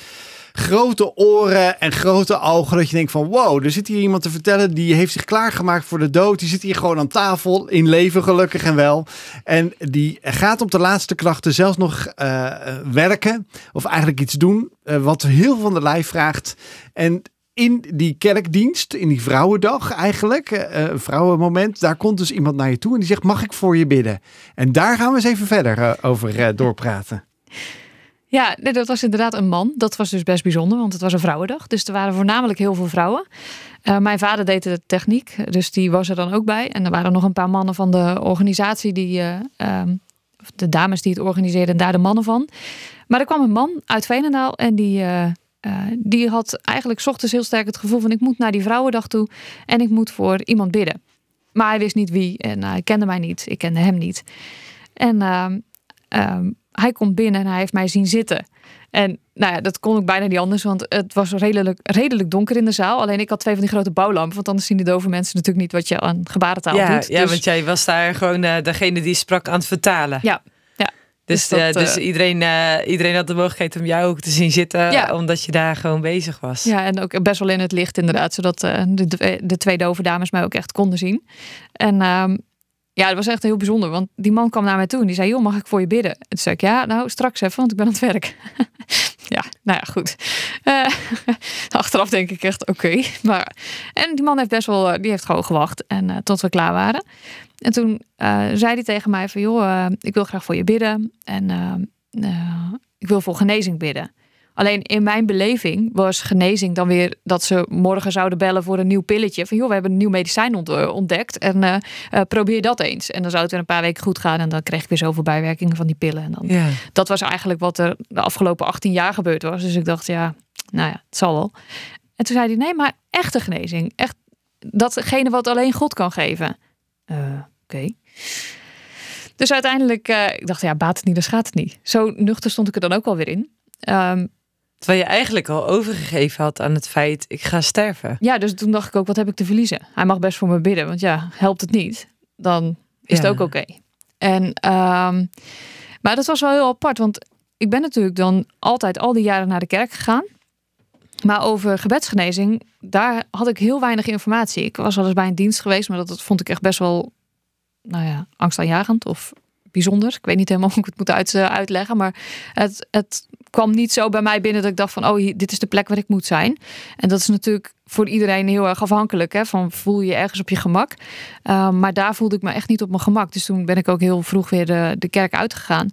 grote oren en grote ogen. Dat je denkt van wow, er zit hier iemand te vertellen. Die heeft zich klaargemaakt voor de dood. Die zit hier gewoon aan tafel in leven gelukkig en wel. En die gaat op de laatste krachten zelfs nog uh, werken. Of eigenlijk iets doen. Wat heel van de lijf vraagt. En in die kerkdienst, in die vrouwendag eigenlijk, uh, vrouwenmoment, daar komt dus iemand naar je toe en die zegt: Mag ik voor je bidden? En daar gaan we eens even verder uh, over uh, doorpraten. Ja, dat was inderdaad een man. Dat was dus best bijzonder, want het was een vrouwendag. Dus er waren voornamelijk heel veel vrouwen. mijn vader deed de techniek, dus die was er dan ook bij. En er waren nog een paar mannen van de organisatie, die, um, de dames die het organiseerden, en daar de mannen van. Maar er kwam een man uit Veenendaal en die uh, die had eigenlijk ochtends heel sterk het gevoel van ik moet naar die vrouwendag toe en ik moet voor iemand bidden. Maar hij wist niet wie en hij kende mij niet. Ik kende hem niet. En uh, uh, hij komt binnen en hij heeft mij zien zitten. En nou ja, dat kon ik bijna niet anders, want het was redelijk, redelijk donker in de zaal. Alleen ik had twee van die grote bouwlampen, want anders zien de dove mensen natuurlijk niet wat je aan gebarentaal ja, doet. Ja, dus... want jij was daar gewoon uh, degene die sprak aan het vertalen. Ja, dus, dus, dat, uh, dus iedereen, uh, iedereen had de mogelijkheid om jou ook te zien zitten, ja. omdat je daar gewoon bezig was. Ja, en ook best wel in het licht inderdaad, zodat uh, de, de twee dove dames mij ook echt konden zien. En ehm, ja, dat was echt heel bijzonder, want die man kwam naar mij toe en die zei, joh, mag ik voor je bidden? En toen zei ik, ja, nou, straks even, want ik ben aan het werk. ja, nou ja, goed. achteraf denk ik echt, oké. Maar En die man heeft best wel, die heeft gewoon gewacht en tot we klaar waren. En toen uh, zei hij tegen mij van, joh, uh, ik wil graag voor je bidden. En uh, ik wil voor genezing bidden. Alleen in mijn beleving was genezing dan weer dat ze morgen zouden bellen voor een nieuw pilletje. Van joh, we hebben een nieuw medicijn ontdekt en probeer dat eens. En dan zou het weer een paar weken goed gaan en dan kreeg ik weer zoveel bijwerkingen van die pillen. En dan, ja. Dat was eigenlijk wat er de afgelopen 18 jaar gebeurd was. Dus ik dacht, ja, nou ja, het zal wel. En toen zei hij, nee, maar echte genezing. Echt datgene wat alleen God kan geven. Oké. Dus uiteindelijk, uh, ik dacht, ja, baat het niet, dan gaat het niet. Zo nuchter stond ik er dan ook alweer in. Um, Terwijl je eigenlijk al overgegeven had aan het feit, ik ga sterven. Ja, dus toen dacht ik ook, wat heb ik te verliezen? Hij mag best voor me bidden, want ja, helpt het niet, dan is ja. het ook oké. Okay. En, um, maar dat was wel heel apart, want ik ben natuurlijk dan altijd al die jaren naar de kerk gegaan. Maar over gebedsgenezing, daar had ik heel weinig informatie. Ik was al eens bij een dienst geweest, maar dat, dat vond ik echt best wel, nou ja, angstaanjagend of bijzonder. Ik weet niet helemaal hoe ik het moet uh, uitleggen, maar het, het kwam niet zo bij mij binnen dat ik dacht van, oh, dit is de plek waar ik moet zijn. En dat is natuurlijk voor iedereen heel erg afhankelijk, hè, van voel je ergens op je gemak. Uh, maar daar voelde ik me echt niet op mijn gemak. Dus toen ben ik ook heel vroeg weer de, de kerk uitgegaan.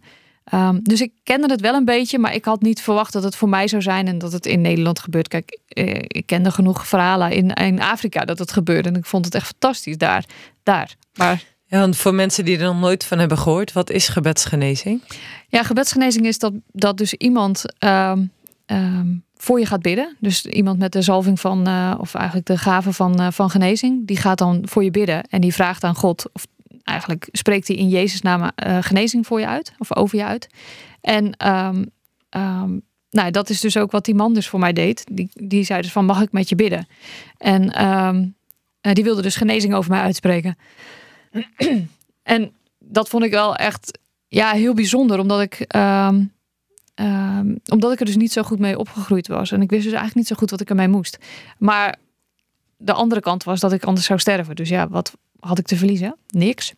Um, dus ik kende het wel een beetje, maar ik had niet verwacht dat het voor mij zou zijn en dat het in Nederland gebeurt. Kijk, eh, ik kende genoeg verhalen in, in Afrika dat het gebeurde en ik vond het echt fantastisch daar. daar. Maar ja, want voor mensen die er nog nooit van hebben gehoord, wat is gebedsgenezing? Ja, gebedsgenezing is dat, dat dus iemand um, um, voor je gaat bidden. Dus iemand met de zalving van, uh, of eigenlijk de gave van, uh, van genezing, die gaat dan voor je bidden en die vraagt aan God, of eigenlijk spreekt hij in Jezus' naam uh, genezing voor je uit, of over je uit. En um, nou, dat is dus ook wat die man dus voor mij deed. Die, die zei dus van, mag ik met je bidden? En die wilde dus genezing over mij uitspreken. en dat vond ik wel echt ja, heel bijzonder, omdat ik, omdat ik er dus niet zo goed mee opgegroeid was. En ik wist dus eigenlijk niet zo goed wat ik ermee moest. Maar de andere kant was dat ik anders zou sterven. Dus ja, wat had ik te verliezen? Niks.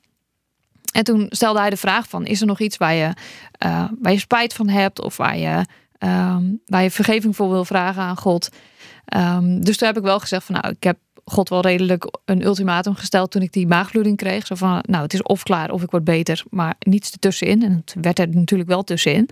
En toen stelde hij de vraag van, is er nog iets waar je, uh, waar je spijt van hebt of waar je, um, waar je vergeving voor wil vragen aan God? dus toen heb ik wel gezegd van, nou, ik heb God wel redelijk een ultimatum gesteld toen ik die maagbloeding kreeg. Zo van, nou, het is of klaar of ik word beter, maar niets ertussenin. En het werd er natuurlijk wel tussenin.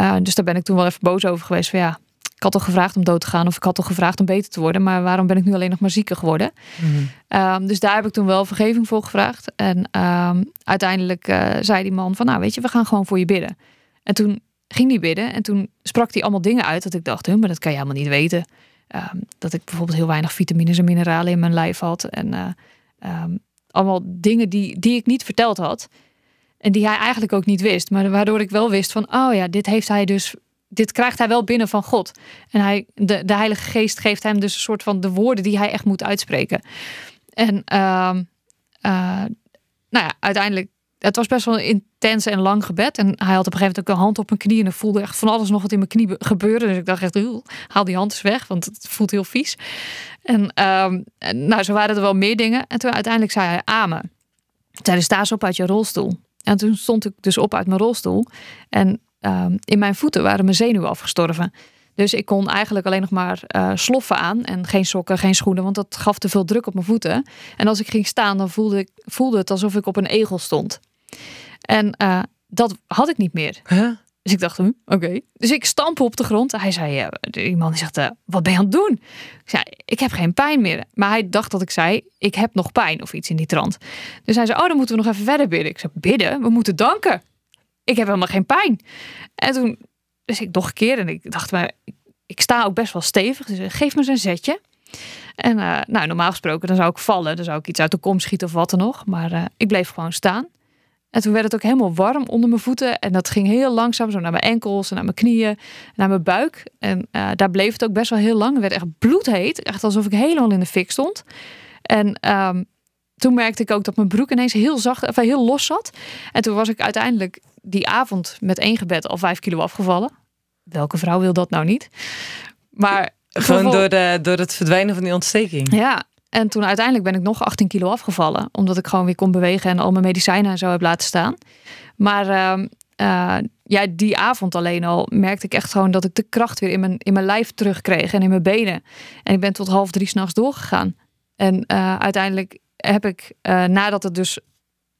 Uh, dus daar ben ik toen wel even boos over geweest. Van ja, ik had toch gevraagd om dood te gaan of ik had toch gevraagd om beter te worden. Maar waarom ben ik nu alleen nog maar zieker geworden? Mm um, dus daar heb ik toen wel vergeving voor gevraagd. En um, uiteindelijk uh, zei die man van, nou weet je, we gaan gewoon voor je bidden. En toen ging die bidden en toen sprak hij allemaal dingen uit dat ik dacht, maar dat kan je helemaal niet weten. Um, dat ik bijvoorbeeld heel weinig vitamines en mineralen in mijn lijf had. En uh, um, allemaal dingen die, die ik niet verteld had. En die hij eigenlijk ook niet wist. Maar waardoor ik wel wist van, oh ja, dit heeft hij dus. Dit krijgt hij wel binnen van God. En hij, de, de Heilige Geest geeft hem dus een soort van de woorden die hij echt moet uitspreken. En uh, nou ja, uiteindelijk het was best wel een intens en lang gebed. En hij had op een gegeven moment ook een hand op mijn knie. En ik voelde echt van alles nog wat in mijn knie gebeurde. Dus ik dacht echt, haal die hand eens weg, want het voelt heel vies. En, um, en nou, zo waren er wel meer dingen. En toen uiteindelijk zei hij amen. Tijdens sta op uit je rolstoel. En toen stond ik dus op uit mijn rolstoel. En um, in mijn voeten waren mijn zenuwen afgestorven. Dus ik kon eigenlijk alleen nog maar uh, sloffen aan en geen sokken, geen schoenen, want dat gaf te veel druk op mijn voeten. En als ik ging staan, dan voelde, ik, voelde het alsof ik op een egel stond. En uh, dat had ik niet meer. Huh? Dus ik dacht, hm, oké. Okay. Dus ik stamp op de grond. Hij zei, uh, die man die zegt, uh, wat ben je aan het doen? Ik zei, ik heb geen pijn meer. Maar hij dacht dat ik zei, ik heb nog pijn of iets in die trant. Dus hij zei, oh, dan moeten we nog even verder bidden. Ik zei, bidden? We moeten danken. Ik heb helemaal geen pijn. En toen, dus ik nog een keer en ik dacht, maar ik sta ook best wel stevig. Dus geef me zo'n zetje. En uh, nou, normaal gesproken, dan zou ik vallen. Dan zou ik iets uit de kom schieten of wat dan nog. Maar uh, ik bleef gewoon staan. En toen werd het ook helemaal warm onder mijn voeten. En dat ging heel langzaam zo naar mijn enkels en naar mijn knieën, naar mijn buik. En daar bleef het ook best wel heel lang. Het werd echt bloedheet. Echt alsof ik helemaal in de fik stond. En um, toen merkte ik ook dat mijn broek ineens heel zacht, of heel los zat. En toen was ik uiteindelijk die avond met één gebed al vijf kilo afgevallen. Welke vrouw wil dat nou niet? Maar gewoon door, de, door het verdwijnen van die ontsteking. Ja, en toen uiteindelijk ben ik nog 18 kilo afgevallen. Omdat ik gewoon weer kon bewegen en al mijn medicijnen en zo heb laten staan. Maar uh, ja, die avond alleen al merkte ik echt gewoon dat ik de kracht weer in mijn, in mijn lijf terugkreeg en in mijn benen. En ik ben tot half drie s'nachts doorgegaan. En uh, uiteindelijk heb ik, nadat het dus,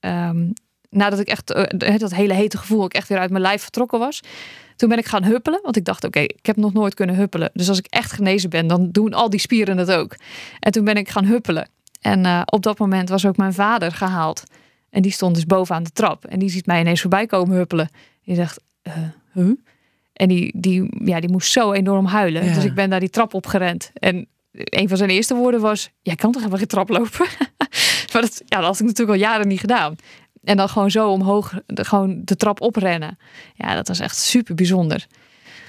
um, nadat ik echt dat hele hete gevoel ook echt weer uit mijn lijf vertrokken was, toen ben ik gaan huppelen, want ik dacht, oké, okay, ik heb nog nooit kunnen huppelen. Dus als ik echt genezen ben, dan doen al die spieren het ook. En toen ben ik gaan huppelen. En uh, op dat moment was ook mijn vader gehaald. En die stond dus bovenaan de trap. En die ziet mij ineens voorbij komen huppelen. Die dacht, uh, huh? En die, die, ja, die moest zo enorm huilen. Ja. Dus ik ben daar die trap op gerend. En een van zijn eerste woorden was: Jij kan toch helemaal geen trap lopen? maar dat, ja, dat had ik natuurlijk al jaren niet gedaan. En dan gewoon zo omhoog, de, gewoon de trap oprennen. Ja, dat was echt super bijzonder.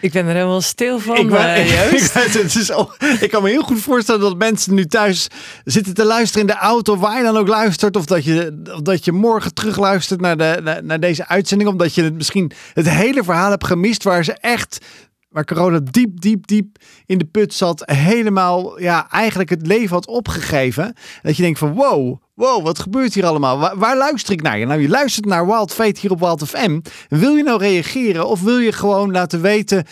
Ik ben er helemaal stil van. Ik, ben, uh, ik, het is al, ik kan me heel goed voorstellen dat mensen nu thuis zitten te luisteren in de auto, waar je dan ook luistert, of dat je, of dat je morgen terugluistert naar, de, naar, naar deze uitzending, omdat je het misschien het hele verhaal hebt gemist, waar ze echt waar corona diep, diep, diep in de put zat, helemaal ja, eigenlijk het leven had opgegeven. Dat je denkt van wow, wow, wat gebeurt hier allemaal? Waar, luister ik naar je? Nou, je luistert naar Wild Fate hier op Wild FM. Wil je nou reageren of wil je gewoon laten weten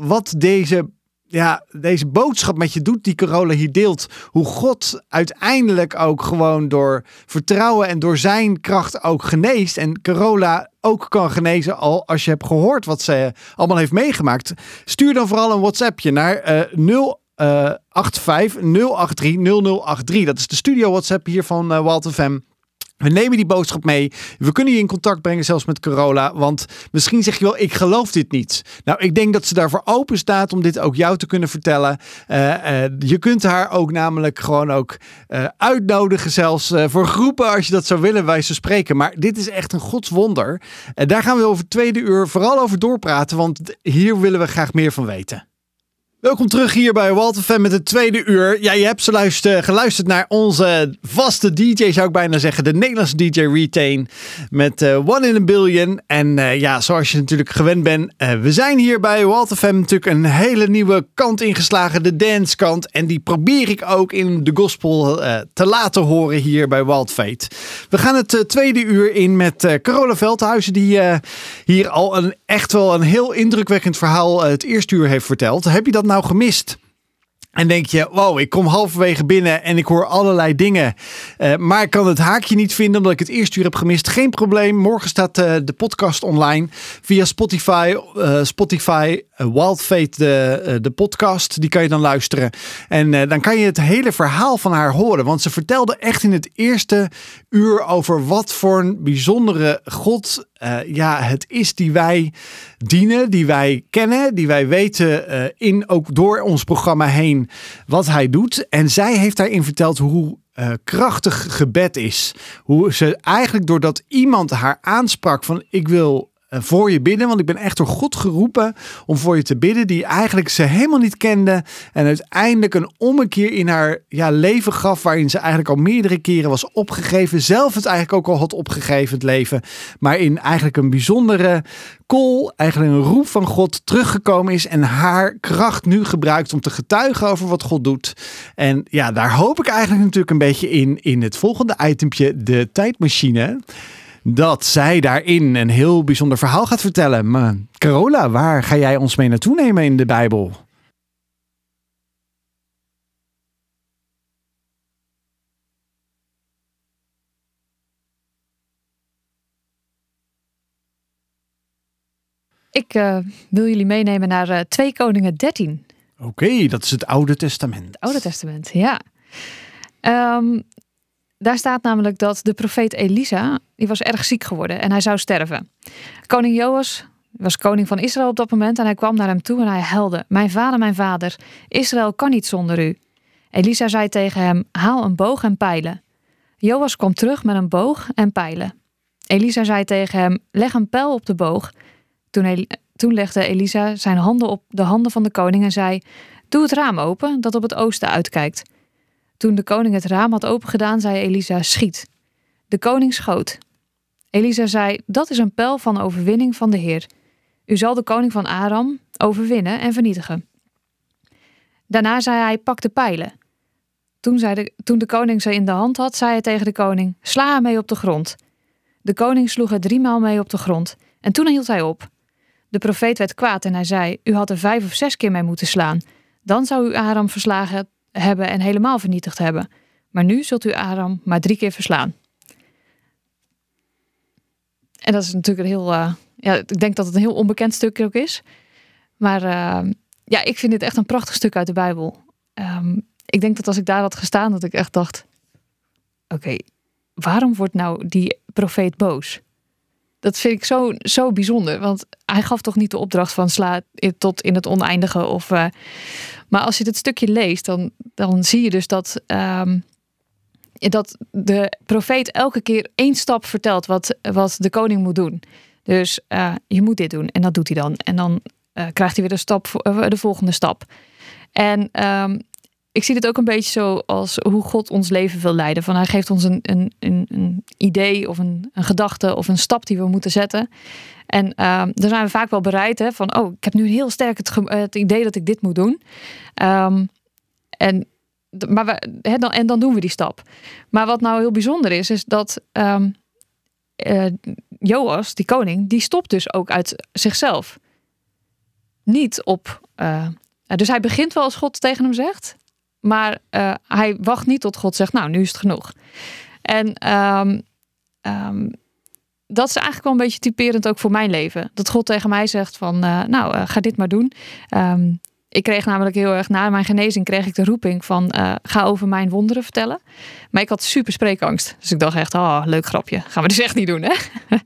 wat deze ja, deze boodschap met je doet die Carola hier deelt. Hoe God uiteindelijk ook gewoon door vertrouwen en door zijn kracht ook geneest. En Carola ook kan genezen al als je hebt gehoord wat ze allemaal heeft meegemaakt. Stuur dan vooral een WhatsAppje naar uh, 085 083 0083. Dat is de studio WhatsApp hier van uh, Walter FM. We nemen die boodschap mee. We kunnen je in contact brengen, zelfs met Corolla. Want misschien zeg je wel, ik geloof dit niet. Nou, ik denk dat ze daarvoor open staat om dit ook jou te kunnen vertellen. Uh, uh, je kunt haar ook namelijk gewoon ook uh, uitnodigen, zelfs voor groepen als je dat zou willen, wij ze spreken. Maar dit is echt een godswonder. En daar gaan we over tweede uur vooral over doorpraten, want hier willen we graag meer van weten. Welkom terug hier bij Walter met het tweede uur. Ja, je hebt geluisterd, geluisterd naar onze vaste DJ, zou ik bijna zeggen. De Nederlandse DJ Retain met uh, One in a Billion. En uh, ja, zoals je natuurlijk gewend bent, we zijn hier bij Walter natuurlijk een hele nieuwe kant ingeslagen. De dance kant. En die probeer ik ook in de gospel te laten horen hier bij Wild Fate. We gaan het tweede uur in met Carola Veldhuizen. Die hier al een, echt wel een heel indrukwekkend verhaal het eerste uur heeft verteld. Heb je dat nou gemist? En denk je, wow, ik kom halverwege binnen en ik hoor allerlei dingen. Uh, maar ik kan het haakje niet vinden omdat ik het eerste uur heb gemist. Geen probleem. Morgen staat uh, de podcast online via Spotify. Uh, Spotify, Wild Fate, de, de podcast. Die kan je dan luisteren. En dan kan je het hele verhaal van haar horen. Want ze vertelde echt in het eerste uur over wat voor een bijzondere God ja, het is die wij dienen, die wij kennen, die wij weten in ook door ons programma heen wat hij doet. En zij heeft daarin verteld hoe uh, krachtig gebed is. Hoe ze eigenlijk doordat iemand haar aansprak van ik wil eh, voor je bidden. Want ik ben echt door God geroepen om voor je te bidden. Die eigenlijk ze helemaal niet kende. En uiteindelijk een ommekeer in haar ja, leven gaf. Waarin ze eigenlijk al meerdere keren was opgegeven. Zelf het eigenlijk ook al had opgegeven, het leven. Maar in eigenlijk een bijzondere call, eigenlijk een roep van God teruggekomen is. En haar kracht nu gebruikt om te getuigen over wat God doet. En ja, daar hoop ik eigenlijk natuurlijk een beetje in. In het volgende itempje, de tijdmachine dat zij daarin een heel bijzonder verhaal gaat vertellen. Maar Carola, waar ga jij ons mee naartoe nemen in de Bijbel? Ik uh, wil jullie meenemen naar uh, 2 Koningen 13. Oké, okay, dat is het Oude Testament. Het Oude Testament, ja. Um, daar staat namelijk dat de profeet Elisa, die was erg ziek geworden en hij zou sterven. Koning Joas was koning van Israël op dat moment en hij kwam naar hem toe en hij helde: Mijn vader, mijn vader, Israël kan niet zonder u. Elisa zei tegen hem: Haal een boog en pijlen. Joas kwam terug met een boog en pijlen. Elisa zei tegen hem: Leg een pijl op de boog. Toen, toen legde Elisa zijn handen op de handen van de koning en zei: Doe het raam open dat op het oosten uitkijkt. Toen de koning het raam had opengedaan, zei Elisa: Schiet. De koning schoot. Elisa zei: Dat is een pijl van overwinning van de Heer. U zal de koning van Aram overwinnen en vernietigen. Daarna zei hij: Pak de pijlen. Toen, zei de, toen de koning ze in de hand had, zei hij tegen de koning: Sla mee op de grond. De koning sloeg er driemaal mee op de grond en toen hield hij op. De profeet werd kwaad en hij zei: U had er vijf of zes keer mee moeten slaan. Dan zou u Aram verslagen hebben en helemaal vernietigd hebben. Maar nu zult u Aram maar drie keer verslaan. En dat is natuurlijk een heel. Uh, ja, ik denk dat het een heel onbekend stukje ook is. Maar uh, ja, ik vind dit echt een prachtig stuk uit de Bijbel. Um, ik denk dat als ik daar had gestaan, dat ik echt dacht: oké, waarom wordt nou die profeet boos? Dat vind ik zo, zo bijzonder. Want hij gaf toch niet de opdracht van sla tot in het oneindige. Of, uh, maar als je dit stukje leest, dan, dan zie je dus dat, um, dat de profeet elke keer één stap vertelt wat, wat de koning moet doen. Dus uh, je moet dit doen en dat doet hij dan. En dan uh, krijgt hij weer de, stap, de volgende stap. En um, ik zie het ook een beetje zo als hoe God ons leven wil leiden. Van hij geeft ons een, een, een, idee of een, een gedachte of een stap die we moeten zetten. En uh, dan zijn we vaak wel bereid hè, van, oh, ik heb nu heel sterk het, het idee dat ik dit moet doen. Um, en, maar hè, dan, en dan doen we die stap. Maar wat nou heel bijzonder is, is dat um, Joas, die koning, die stopt dus ook uit zichzelf. Niet op. Uh, dus hij begint wel als God tegen hem zegt. Maar uh, hij wacht niet tot God zegt, nou, nu is het genoeg. En um, um, dat is eigenlijk wel een beetje typerend ook voor mijn leven. Dat God tegen mij zegt van, uh, nou, uh, ga dit maar doen. Um, ik kreeg namelijk heel erg, na mijn genezing kreeg ik de roeping van, ga over mijn wonderen vertellen. Maar ik had super spreekangst. Dus ik dacht echt, oh, leuk grapje. Gaan we dus echt niet doen, hè?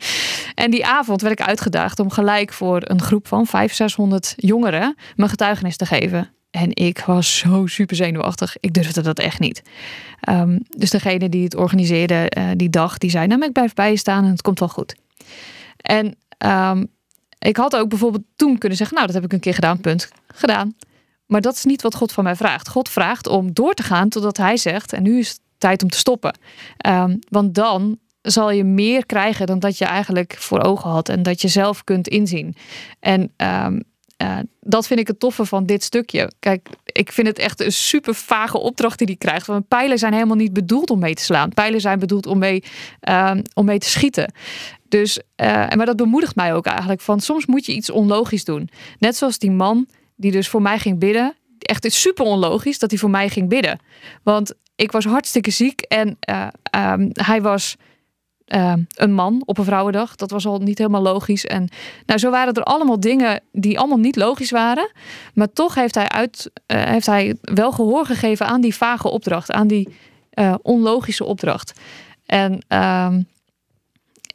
en die avond werd ik uitgedaagd om gelijk voor een groep van 500, 600 jongeren mijn getuigenis te geven. En ik was zo super zenuwachtig. Ik durfde dat echt niet. Um, dus degene die het organiseerde uh, die dag, die zei: Nou, ik blijf bij je staan en het komt wel goed. En um, ik had ook bijvoorbeeld toen kunnen zeggen: Nou, dat heb ik een keer gedaan, punt. Gedaan. Maar dat is niet wat God van mij vraagt. God vraagt om door te gaan totdat Hij zegt: En nu is het tijd om te stoppen. Um, want dan zal je meer krijgen dan dat je eigenlijk voor ogen had en dat je zelf kunt inzien. En uh, dat vind ik het toffe van dit stukje. Kijk, ik vind het echt een super vage opdracht die hij krijgt. Want pijlen zijn helemaal niet bedoeld om mee te slaan. Pijlen zijn bedoeld om mee, uh, om mee te schieten. Dus, uh, maar dat bemoedigt mij ook eigenlijk. Van soms moet je iets onlogisch doen. Net zoals die man die dus voor mij ging bidden. Echt is super onlogisch dat hij voor mij ging bidden. Want ik was hartstikke ziek en um, hij was uh, een man op een vrouwendag. Dat was al niet helemaal logisch. En nou, zo waren er allemaal dingen die allemaal niet logisch waren. Maar toch heeft hij, uit, uh, heeft hij wel gehoor gegeven aan die vage opdracht, aan die uh, onlogische opdracht. En uh,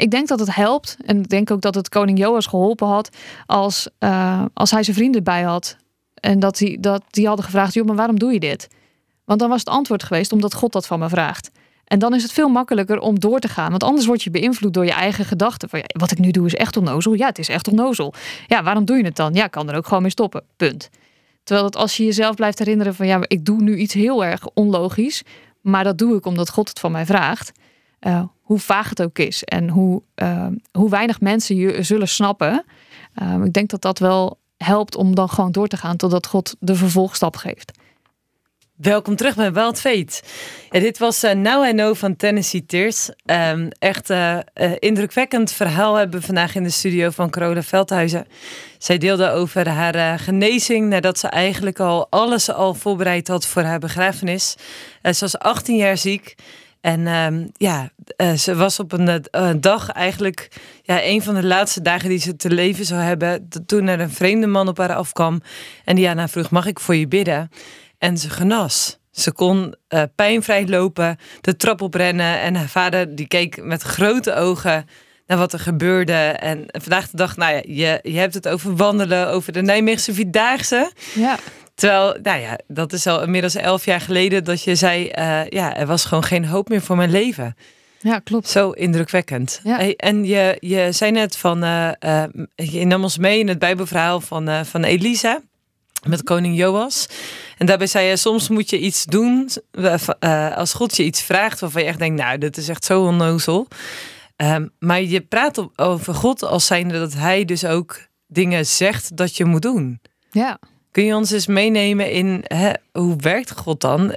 ik denk dat het helpt. En ik denk ook dat het koning Joas geholpen had als, eh, als hij zijn vrienden bij had. En dat die, dat die hadden gevraagd: joh, maar waarom doe je dit? Want dan was het antwoord geweest omdat God dat van me vraagt. En dan is het veel makkelijker om door te gaan. Want anders word je beïnvloed door je eigen gedachten. Van, wat ik nu doe is echt onnozel. Ja, het is echt onnozel. Ja, waarom doe je het dan? Ja, ik kan er ook gewoon mee stoppen. Punt. Terwijl dat als je jezelf blijft herinneren van... ja, ik doe nu iets heel erg onlogisch... maar dat doe ik omdat God het van mij vraagt... Uh, hoe vaag het ook is en hoe, uh, hoe weinig mensen je zullen snappen. Uh, ik denk dat dat wel helpt om dan gewoon door te gaan totdat God de vervolgstap geeft. Welkom terug bij Wild Fate. Ja, dit was uh, Now I Know van Tennessee Tears. Um, echt uh, uh, indrukwekkend verhaal hebben we vandaag in de studio van Carola Veldhuizen. Zij deelde over haar genezing nadat ze eigenlijk al alles al voorbereid had voor haar begrafenis. ze was 18 jaar ziek. En um, ja, ze was op een dag eigenlijk ja, een van de laatste dagen die ze te leven zou hebben. Toen er een vreemde man op haar afkwam en die aan haar vroeg: Mag ik voor je bidden? En ze genas. Ze kon uh, pijnvrij lopen, de trap oprennen. En haar vader die keek met grote ogen naar wat er gebeurde. En vandaag de dag, nou ja, je, je hebt het over wandelen, over de Nijmeegse Vierdaagse. Ja. Terwijl, nou ja, dat is al inmiddels elf jaar geleden dat je zei, uh, ja, er was gewoon geen hoop meer voor mijn leven. Ja, klopt. Zo indrukwekkend. Ja. Hey, en je, je zei net van, uh, uh, je nam ons mee in het Bijbelverhaal van, van Elisa met koning Joas. En daarbij zei je, soms moet je iets doen uh, als God je iets vraagt waarvan je echt denkt, nou, dit is echt zo onnozel. Um, maar je praat over God als zijnde dat hij dus ook dingen zegt dat je moet doen. Ja. Kun je ons eens meenemen in hè, hoe werkt God dan?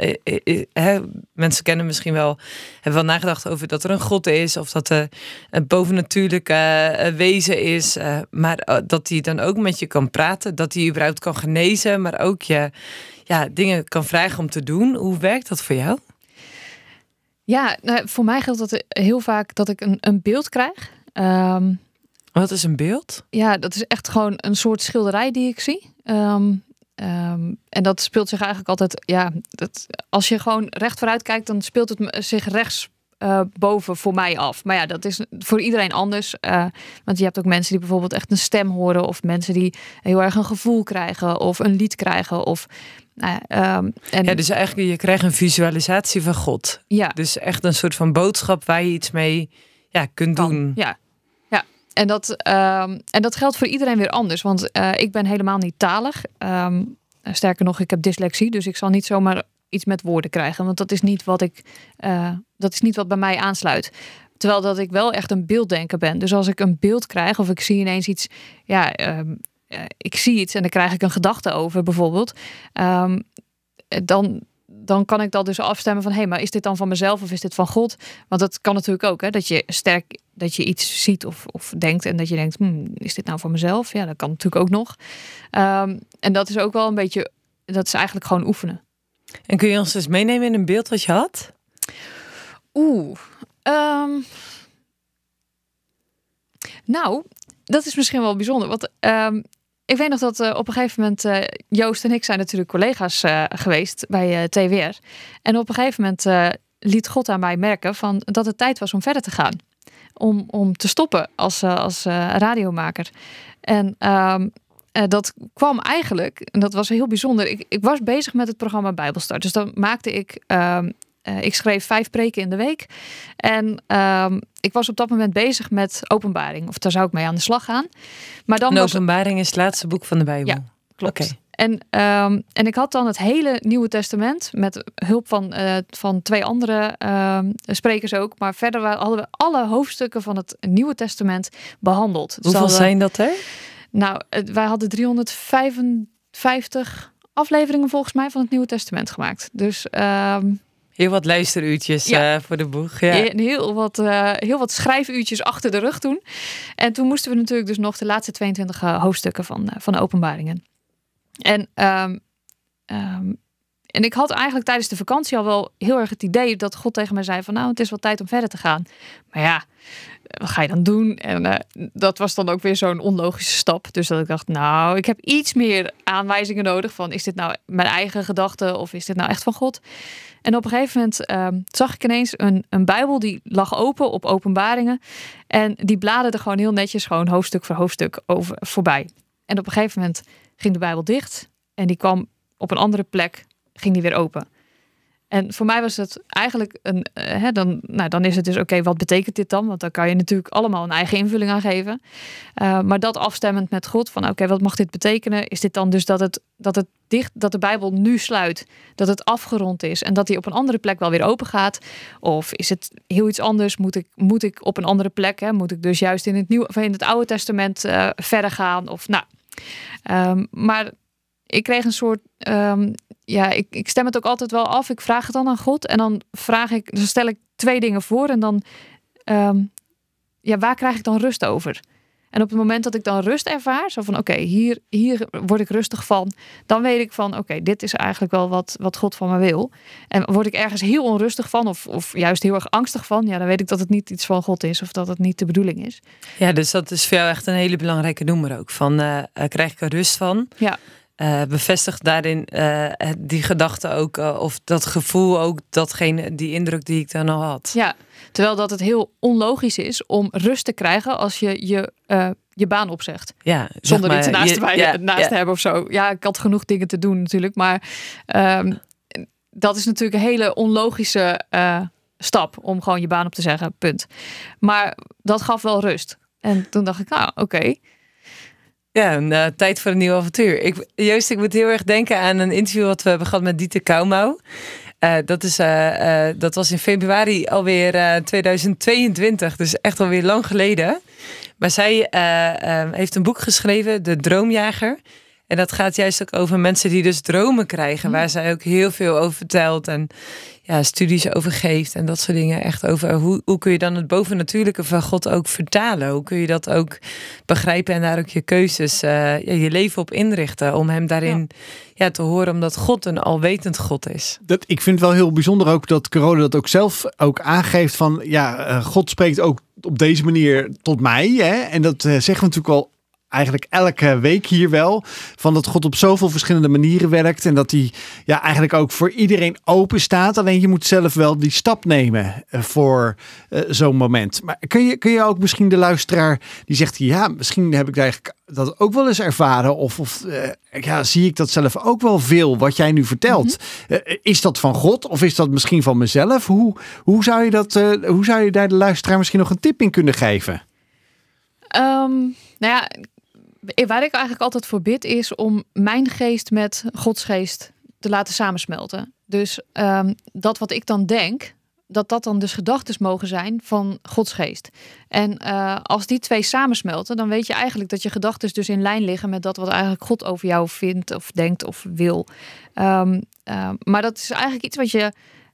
Hè, mensen kennen misschien wel, hebben wel nagedacht over dat er een God is of dat er een bovennatuurlijke wezen is, maar dat hij dan ook met je kan praten, dat hij überhaupt kan genezen, maar ook je ja, dingen kan vragen om te doen. Hoe werkt dat voor jou? Ja, nou, voor mij geldt dat heel vaak dat ik een, een beeld krijg. Um, Wat is een beeld? Ja, dat is echt gewoon een soort schilderij die ik zie. Um, um, en dat speelt zich eigenlijk altijd, ja, dat, als je gewoon recht vooruit kijkt, dan speelt het zich rechts uh, boven voor mij af. Maar ja, dat is voor iedereen anders. Uh, want je hebt ook mensen die bijvoorbeeld echt een stem horen, of mensen die heel erg een gevoel krijgen, of een lied krijgen, of nou, um, en... Ja, dus eigenlijk je krijgt een visualisatie van God. Ja. Dus echt een soort van boodschap waar je iets mee ja, kunt kan. doen. Ja, ja. En, dat, um, en dat geldt voor iedereen weer anders. Want uh, ik ben helemaal niet talig. Um, sterker nog, ik heb dyslexie. Dus ik zal niet zomaar iets met woorden krijgen. Want dat is niet wat ik, uh, dat is niet wat bij mij aansluit. Terwijl dat ik wel echt een beelddenker ben. Dus als ik een beeld krijg of ik zie ineens iets, ja, um, ik zie iets en dan krijg ik een gedachte over bijvoorbeeld. Dan, dan kan ik dat dus afstemmen van hé, hey, maar is dit dan van mezelf of is dit van God? Want dat kan natuurlijk ook, hè, dat je sterk dat je iets ziet of, of denkt en dat je denkt, hmm, is dit nou voor mezelf? Ja, dat kan natuurlijk ook nog. Um, en dat is ook wel een beetje, dat is eigenlijk gewoon oefenen. En kun je ons eens meenemen in een beeld wat je had? Oeh. Um, nou, dat is misschien wel bijzonder. Want um, ik weet nog dat uh, op een gegeven moment uh, Joost en ik zijn natuurlijk collega's uh, geweest bij TWR. En op een gegeven moment liet God aan mij merken van dat het tijd was om verder te gaan. Om, om te stoppen als, als radiomaker. En um, dat kwam eigenlijk, en dat was heel bijzonder. Ik, ik was bezig met het programma Bijbelstart. Dus dan maakte ik um, uh, ik schreef vijf preken in de week. En um, ik was op dat moment bezig met openbaring. Of daar zou ik mee aan de slag gaan. Maar dan was... openbaring is het laatste boek van de Bijbel. Ja, klopt. Okay. En, um, en ik had dan het hele Nieuwe Testament met hulp van, uh, van twee andere uh, sprekers ook. Maar verder hadden we alle hoofdstukken van het Nieuwe Testament behandeld. Dus Hoeveel zijn dat er? Nou, wij hadden 355 afleveringen volgens mij van het Nieuwe Testament gemaakt. Dus um, Heel wat luisteruurtjes ja. uh, voor de boeg. Ja. Heel, wat, uh, heel wat schrijfuurtjes achter de rug toen. En toen moesten we natuurlijk dus nog de laatste 22 uh, hoofdstukken van, van de openbaringen. En, um, um, en ik had eigenlijk tijdens de vakantie al wel heel erg het idee dat God tegen mij zei van nou het is wel tijd om verder te gaan. Maar ja, wat ga je dan doen? En uh, dat was dan ook weer zo'n onlogische stap. Dus dat ik dacht, nou, ik heb iets meer aanwijzingen nodig van is dit nou mijn eigen gedachte of is dit nou echt van God? En op een gegeven moment uh, zag ik ineens een, een Bijbel die lag open op openbaringen. En die bladerde gewoon heel netjes, gewoon hoofdstuk voor hoofdstuk over, voorbij. En op een gegeven moment ging de Bijbel dicht en die kwam op een andere plek, ging die weer open. En voor mij was het eigenlijk een. Uh, hè, dan, nou, dan is het dus oké, wat betekent dit dan? Want dan kan je natuurlijk allemaal een eigen invulling aan geven. Uh, maar dat afstemmend met God, van oké, wat mag dit betekenen? Is dit dan dus dat het, dat het dicht, dat de Bijbel nu sluit, dat het afgerond is en dat hij op een andere plek wel weer open gaat? Of is het heel iets anders? Moet ik, moet ik op een andere plek? Hè? Moet ik dus juist in het, nieuwe, of in het Oude Testament uh, verder gaan? Of nou. Um, maar ik kreeg een soort um, ja, ik, ik stem het ook altijd wel af. Ik vraag het dan aan God en dan vraag ik, dan stel ik twee dingen voor en dan, um, ja, waar krijg ik dan rust over? En op het moment dat ik dan rust ervaar, zo van oké, okay, hier, hier word ik rustig van, dan weet ik van oké, okay, dit is eigenlijk wel wat, wat God van me wil. En word ik ergens heel onrustig van of, of juist heel erg angstig van, ja, dan weet ik dat het niet iets van God is of dat het niet de bedoeling is. Ja, dus dat is voor jou echt een hele belangrijke noemer ook. Van uh, krijg ik er rust van? Ja. Uh, bevestigt daarin uh, die gedachte ook, uh, of dat gevoel ook, datgene, die indruk die ik dan al had. Ja, terwijl dat het heel onlogisch is om rust te krijgen als je je, je baan opzegt. Ja, Zonder maar, iets naast, je, bij, ja, naast ja. te hebben of zo. Ja, ik had genoeg dingen te doen natuurlijk, maar um, dat is natuurlijk een hele onlogische stap om gewoon je baan op te zeggen, punt. Maar dat gaf wel rust. En toen dacht ik, nou oké. Okay. Ja, een uh, tijd voor een nieuw avontuur. Ik, Joost, ik moet heel erg denken aan een interview wat we hebben gehad met Dieter Kouwmouw. Uh, dat, is, uh, dat was in februari alweer 2022, dus echt alweer lang geleden. Maar zij heeft een boek geschreven, De Droomjager. En dat gaat juist ook over mensen die dus dromen krijgen, waar zij ook heel veel over vertelt en ja, studies over geeft en dat soort dingen. Echt over hoe, hoe kun je dan het bovennatuurlijke van God ook vertalen? Hoe kun je dat ook begrijpen en daar ook je keuzes, uh, ja, je leven op inrichten om hem daarin ja. ja. te horen, omdat God een alwetend God is. Dat, ik vind het wel heel bijzonder ook dat Corona dat ook zelf ook aangeeft van ja, uh, God spreekt ook op deze manier tot mij. Hè? En dat uh, zeggen we natuurlijk al eigenlijk elke week hier wel. Van dat God op zoveel verschillende manieren werkt. En dat hij ja, eigenlijk ook voor iedereen open staat. Alleen je moet zelf wel die stap nemen uh, voor uh, zo'n moment. Maar kun je, kun je ook misschien de luisteraar die zegt: Ja, misschien heb ik eigenlijk dat ook wel eens ervaren. Of, of uh, ja, zie ik dat zelf ook wel veel wat jij nu vertelt. Mm -hmm. is dat van God of is dat misschien van mezelf? Hoe, hoe, zou, je dat, hoe zou je daar de luisteraar misschien nog een tip in kunnen geven? Um, nou ja, waar ik eigenlijk altijd voor bid is om mijn geest met Gods geest te laten samensmelten. Dus ehm, dat wat ik dan denk, dat dat dan dus gedachten mogen zijn van Gods geest. En uh, als die twee samensmelten, dan weet je eigenlijk dat je gedachten dus in lijn liggen met dat wat eigenlijk God over jou vindt of denkt of wil. Um, uh, maar dat is eigenlijk iets wat je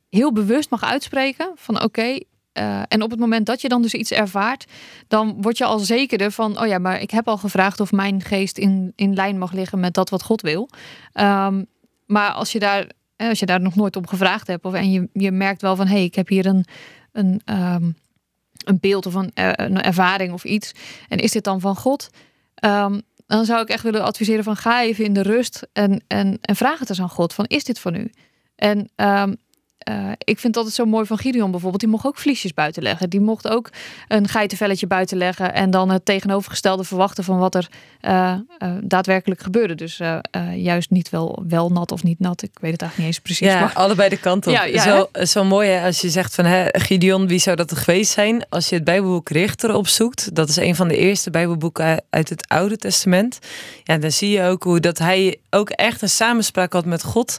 heel bewust mag uitspreken van oké. Uh, en op het moment dat je dan dus iets ervaart, dan word je al zekerder van, oh ja, maar ik heb al gevraagd of mijn geest in, in lijn mag liggen met dat wat God wil. Um, maar als je daar als je daar nog nooit om gevraagd hebt. Of, en je, je merkt wel van hé, hey, ik heb hier een, een, um, een beeld of een, uh, een ervaring of iets. En is dit dan van God? Um, dan zou ik echt willen adviseren van ga even in de rust en, en, en vraag het eens aan God. Van is dit van u? En uh, ik vind altijd zo mooi van Gideon bijvoorbeeld. Die mocht ook vliesjes buiten leggen. Die mocht ook een geitenvelletje buiten leggen. En dan het tegenovergestelde verwachten van wat er uh, uh, daadwerkelijk gebeurde. Dus juist niet wel, wel nat of niet nat. Ik weet het eigenlijk niet eens precies. Ja, maar... allebei de kanten op. Ja, ja, zo, zo mooi hè? als je zegt van hè, Gideon, wie zou dat geweest zijn? Als je het Bijbelboek Richter opzoekt. Dat is een van de eerste Bijbelboeken uit het Oude Testament. Ja, dan zie je ook hoe dat hij ook echt een samenspraak had met God.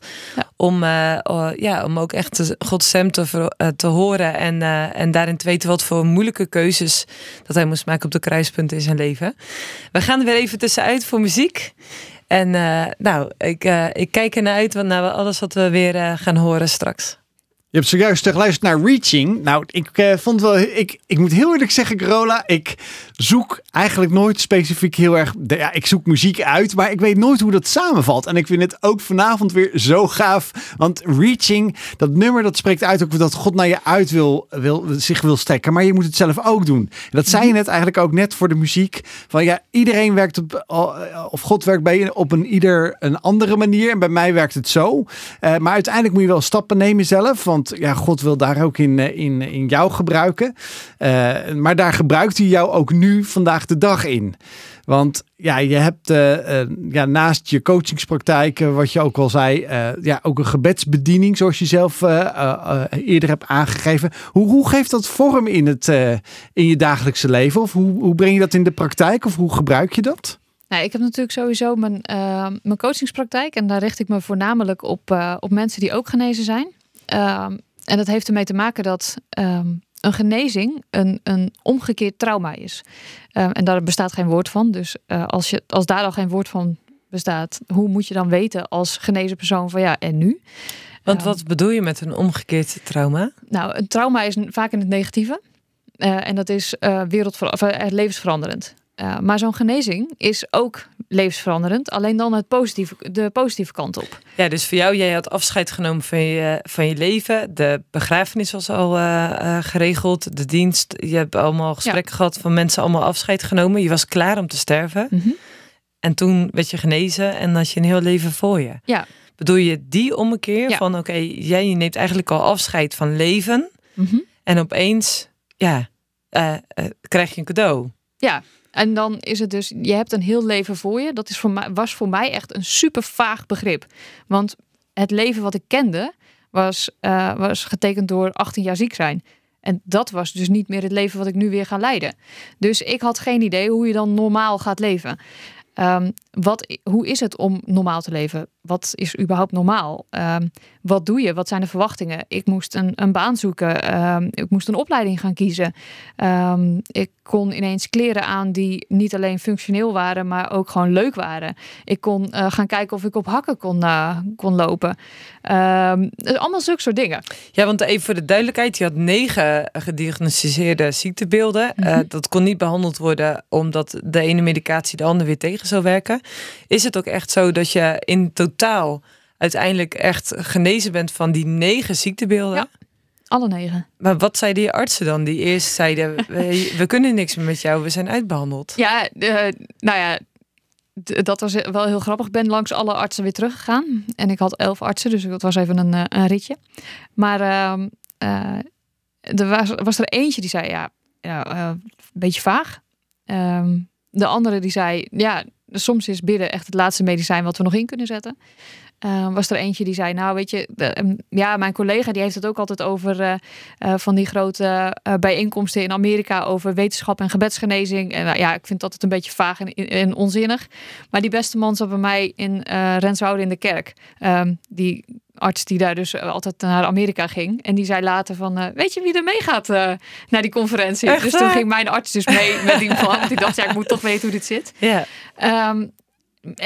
Om, ja, om ook echt echt Gods stem te, te horen en, uh, en daarin te weten wat voor moeilijke keuzes dat hij moest maken op de kruispunten in zijn leven. We gaan er weer even tussenuit voor muziek. En uh, nou, ik, ik kijk ernaar uit naar alles wat we weer gaan horen straks. Je hebt zojuist geluisterd naar Reaching. Nou, ik uh, vond wel. Ik, ik moet heel eerlijk zeggen, Carola. Ik zoek eigenlijk nooit specifiek heel erg. Ja, ik zoek muziek uit, maar ik weet nooit hoe dat samenvalt. En ik vind het ook vanavond weer zo gaaf. Want Reaching, dat nummer, dat spreekt uit ook dat God naar je uit wil, wil, zich wil strekken. Maar je moet het zelf ook doen. En dat zei je net eigenlijk ook net voor de muziek. Van ja, iedereen werkt op. Of God werkt bij je op een ieder een andere manier. En bij mij werkt het zo. Uh, maar uiteindelijk moet je wel stappen nemen zelf. Want want ja, God wil daar ook in, eh, in, in jou gebruiken. Uh, maar daar gebruikt hij jou ook nu vandaag de dag in. Want ja, je hebt uh, ja, naast je coachingspraktijk, wat je ook al zei, ja, ook een gebedsbediening, zoals je zelf eerder hebt aangegeven. Hoe, hoe geeft dat vorm in, het, in je dagelijkse leven? Of hoe, hoe breng je dat in de praktijk? Of hoe gebruik je dat? Nou, ik heb natuurlijk sowieso mijn, mijn coachingspraktijk en daar richt ik me voornamelijk op, op mensen die ook genezen zijn. Um, en dat heeft ermee te maken dat um, een genezing een, een omgekeerd trauma is. Um, en daar bestaat geen woord van. Dus uh, als, je, als daar al geen woord van bestaat, hoe moet je dan weten als genezen persoon van ja, en nu? Want wat bedoel je met een omgekeerd trauma? Nou, een trauma is vaak in het negatieve. Uh, en dat is uh, wereldver levensveranderend. Uh, maar zo'n genezing is ook levensveranderend, alleen dan het positieve, de positieve kant op. Ja, dus voor jou, jij had afscheid genomen van je, van je leven. De begrafenis was al uh, uh, geregeld, de dienst. Je hebt allemaal gesprekken ja. gehad van mensen allemaal afscheid genomen. Je was klaar om te sterven. Mm -hmm. En toen werd je genezen en had je een heel leven voor je. Ja. Bedoel je die ommekeer ja. van oké, okay, jij neemt eigenlijk al afscheid van leven. Mm -hmm. En opeens, ja, krijg je een cadeau. Ja, en dan is het dus, je hebt een heel leven voor je. Dat is voor mij, was voor mij echt een super vaag begrip. Want het leven wat ik kende was, uh, was getekend door 18 jaar ziek zijn. En dat was dus niet meer het leven wat ik nu weer ga leiden. Dus ik had geen idee hoe je dan normaal gaat leven. Um, wat, hoe is het om normaal te leven? Wat is überhaupt normaal? Um, wat doe je? Wat zijn de verwachtingen? Ik moest een, een baan zoeken. Um, ik moest een opleiding gaan kiezen. ik kon ineens kleren aan die niet alleen functioneel waren, maar ook gewoon leuk waren. Ik kon uh, gaan kijken of ik op hakken kon, uh, kon lopen. Dus allemaal zulke soort dingen. Ja, want even voor de duidelijkheid: je had negen gediagnosticeerde ziektebeelden. Mm -hmm. uh, dat kon niet behandeld worden omdat de ene medicatie de andere weer tegen zou werken. Is het ook echt zo dat je in totaal uiteindelijk echt genezen bent van die negen ziektebeelden? Ja. Alle negen. Maar wat zeiden je artsen dan? Die eerst zeiden: we, we kunnen niks meer met jou, we zijn uitbehandeld. Ja, uh, nou ja, dat was wel heel grappig. Ik ben langs alle artsen weer teruggegaan. En ik had elf artsen, dus dat was even een, een ritje. Maar uh, uh, er was, was er eentje die zei: ja, ja een beetje vaag. Ehm, de andere die zei: ja, soms is bidden echt het laatste medicijn wat we nog in kunnen zetten. Uh, was er eentje die zei, nou weet je, uh, ja, mijn collega die heeft het ook altijd over uh, van die grote bijeenkomsten in Amerika over wetenschap en gebedsgenezing. En ja, ik vind dat het een beetje vaag en, en, onzinnig. Maar die beste man zat bij mij in Renswoude in de kerk. Ehm, die arts die daar dus altijd naar Amerika ging. En die zei later van, eh, weet je wie er meegaat uh, naar die conferentie? Echt, dus toen ging mijn arts dus mee met die man. Die dacht, ja, ik moet toch weten hoe dit zit. Ja. Ehm,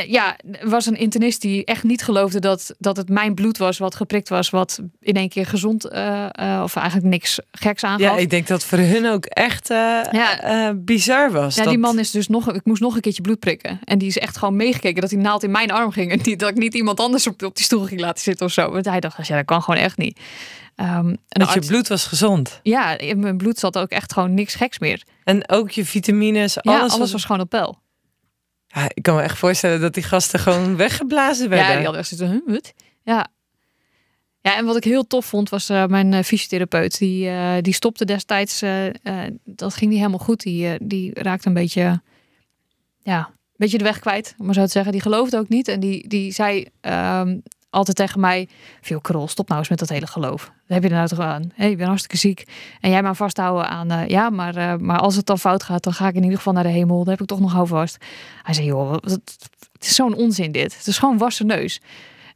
ja, er was een internist die echt niet geloofde dat, dat het mijn bloed was wat geprikt was, wat in één keer gezond uh, uh, of eigenlijk niks geks aangaf. Ja, ik denk dat voor hun ook echt uh, ja. bizar was. Ja, dat... die man is dus nog, ik moest nog een keertje bloed prikken. En die is echt gewoon meegekeken dat die naald in mijn arm ging. En niet, dat ik niet iemand anders op, op die stoel ging laten zitten of zo. Want hij dacht, ja, dat kan gewoon echt niet. Um, dat je bloed was gezond. Ja, in mijn bloed zat ook echt gewoon niks geks meer. En ook je vitamines, alles, ja, alles was... was gewoon op peil. Ja, ik kan me echt voorstellen dat die gasten gewoon weggeblazen werden. Ja, die hadden echt zitten, huh? Ja. Ja, en wat ik heel tof vond was uh, mijn uh, fysiotherapeut. Die, uh, die stopte destijds, dat ging niet helemaal goed. Die, die raakte een beetje, ja, een beetje de weg kwijt, om maar zo te zeggen. Die geloofde ook niet. En die, die zei um, altijd tegen mij, veel krol, stop nou eens met dat hele geloof. Heb je er nou toch aan? Hey, je bent hartstikke ziek. En jij maar vasthouden aan, uh, ja, maar, uh, maar als het dan fout gaat, dan ga ik in ieder geval naar de hemel. Dan heb ik toch nog houvast. Hij zei, joh, wat, het is zo'n onzin dit. Het is gewoon wassen neus.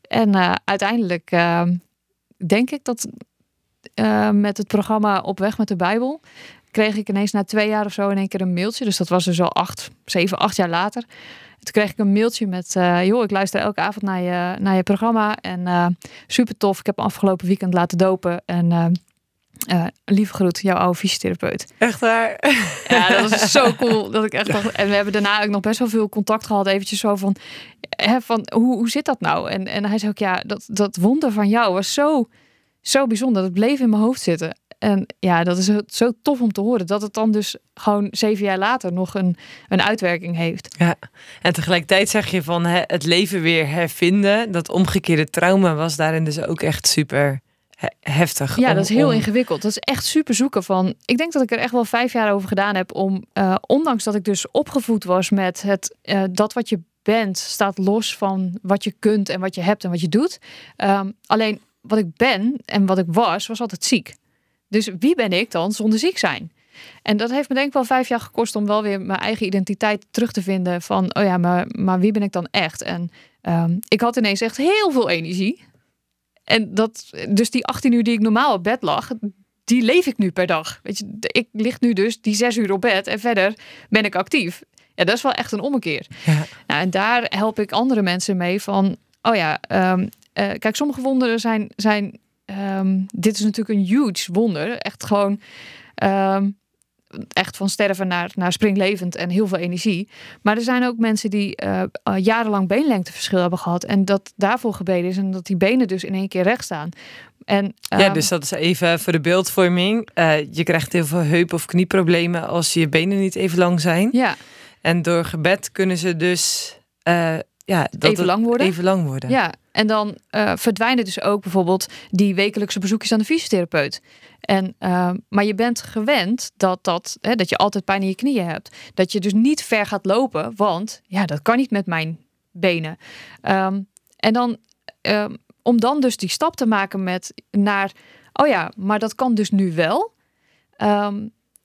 En uh, uiteindelijk denk ik dat met het programma Op weg met de Bijbel kreeg ik ineens na twee jaar of zo in één keer een mailtje. Dus dat was dus al acht, zeven, acht jaar later. Toen kreeg ik een mailtje met, uh, joh, ik luister elke avond naar je, naar je programma. En uh, super tof. Ik heb afgelopen weekend laten dopen. En uh, lieve groet, jouw oude fysiotherapeut. Echt waar? Ja, dat was zo cool. Dat ik echt dacht, en we hebben daarna ook nog best wel veel contact gehad. Eventjes zo van, hè, van hoe, hoe zit dat nou? En, en hij zei ook, ja, dat, dat wonder van jou was zo, zo bijzonder. Dat bleef in mijn hoofd zitten. En ja, dat is zo tof om te horen. Dat het dan dus gewoon zeven jaar later nog een, een uitwerking heeft. Ja, en tegelijkertijd zeg je van hè, het leven weer hervinden. Dat omgekeerde trauma was daarin dus ook echt super heftig. Ja, om, dat is heel om... ingewikkeld. Dat is echt super zoeken van. Ik denk dat ik er echt wel vijf jaar over gedaan heb om, uh, ondanks dat ik dus opgevoed was met het uh, dat wat je bent staat los van wat je kunt en wat je hebt en wat je doet. Um, alleen wat ik ben en wat ik was, was altijd ziek. Dus wie ben ik dan zonder ziek zijn? En dat heeft me denk ik wel vijf jaar gekost om wel weer mijn eigen identiteit terug te vinden. Van, oh ja, maar, maar wie ben ik dan echt? En um, ik had ineens echt heel veel energie. En dat, dus die 18 uur die ik normaal op bed lag, die leef ik nu per dag. Weet je, ik lig nu dus die zes uur op bed en verder ben ik actief. Ja, dat is wel echt een ommekeer. Ja. Nou, en daar help ik andere mensen mee van, oh ja, um, uh, kijk, sommige wonderen zijn, zijn um, dit is natuurlijk een huge wonder. Echt gewoon, um, echt van sterven naar, naar springlevend en heel veel energie. Maar er zijn ook mensen die uh, jarenlang beenlengteverschil hebben gehad en dat daarvoor gebeden is en dat die benen dus in één keer recht staan. En, ja, dus dat is even voor de beeldvorming. Uh, je krijgt heel veel heup- of knieproblemen als je benen niet even lang zijn. Ja. En door gebed kunnen ze dus ja, dat even lang worden. Even lang worden. Ja, en dan uh, verdwijnen dus ook bijvoorbeeld die wekelijkse bezoekjes aan de fysiotherapeut. En, uh, maar je bent gewend dat, dat, hè, dat je altijd pijn in je knieën hebt. Dat je dus niet ver gaat lopen, want ja, dat kan niet met mijn benen. Um, en dan, um, om dan dus die stap te maken met naar, oh ja, maar dat kan dus nu wel.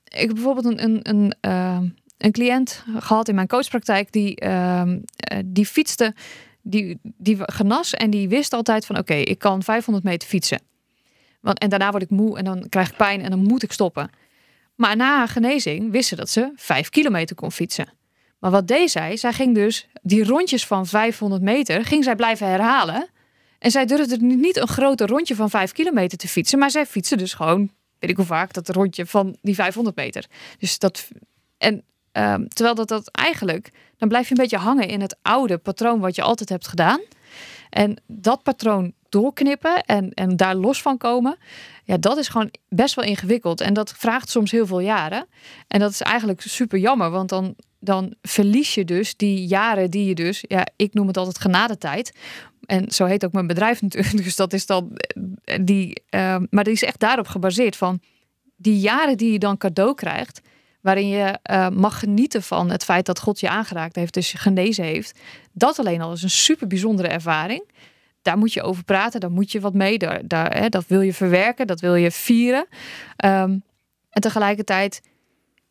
Ik heb bijvoorbeeld een, een, een een cliënt gehad in mijn coachpraktijk die, uh, die fietste, die, die genas en die wist altijd van oké, ik kan 500 meter fietsen. Want, en daarna word ik moe en dan krijg ik pijn en dan moet ik stoppen. Maar na haar genezing wist ze dat ze 5 kilometer kon fietsen. Maar wat deed zij? Zij ging dus die rondjes van 500 meter, ging zij blijven herhalen. En zij durfde niet een groter rondje van 5 kilometer te fietsen, maar zij fietste dus gewoon, weet ik hoe vaak, dat rondje van die 500 meter. Dus dat, en Um, terwijl dat, dat eigenlijk, dan blijf je een beetje hangen in het oude patroon wat je altijd hebt gedaan. En dat patroon doorknippen en, en daar los van komen, ja, dat is gewoon best wel ingewikkeld. En dat vraagt soms heel veel jaren. En dat is eigenlijk super jammer, want dan, dan verlies je dus die jaren die je dus, ja, ik noem het altijd genadetijd. En zo heet ook mijn bedrijf natuurlijk. Dus dat is dan die, uh, maar die is echt daarop gebaseerd van die jaren die je dan cadeau krijgt waarin je uh, mag genieten van het feit dat God je aangeraakt heeft, dus je genezen heeft. Dat alleen al is een super bijzondere ervaring. Daar moet je over praten, daar moet je wat mee. Daar, hè, dat wil je verwerken, dat wil je vieren. Um, en tegelijkertijd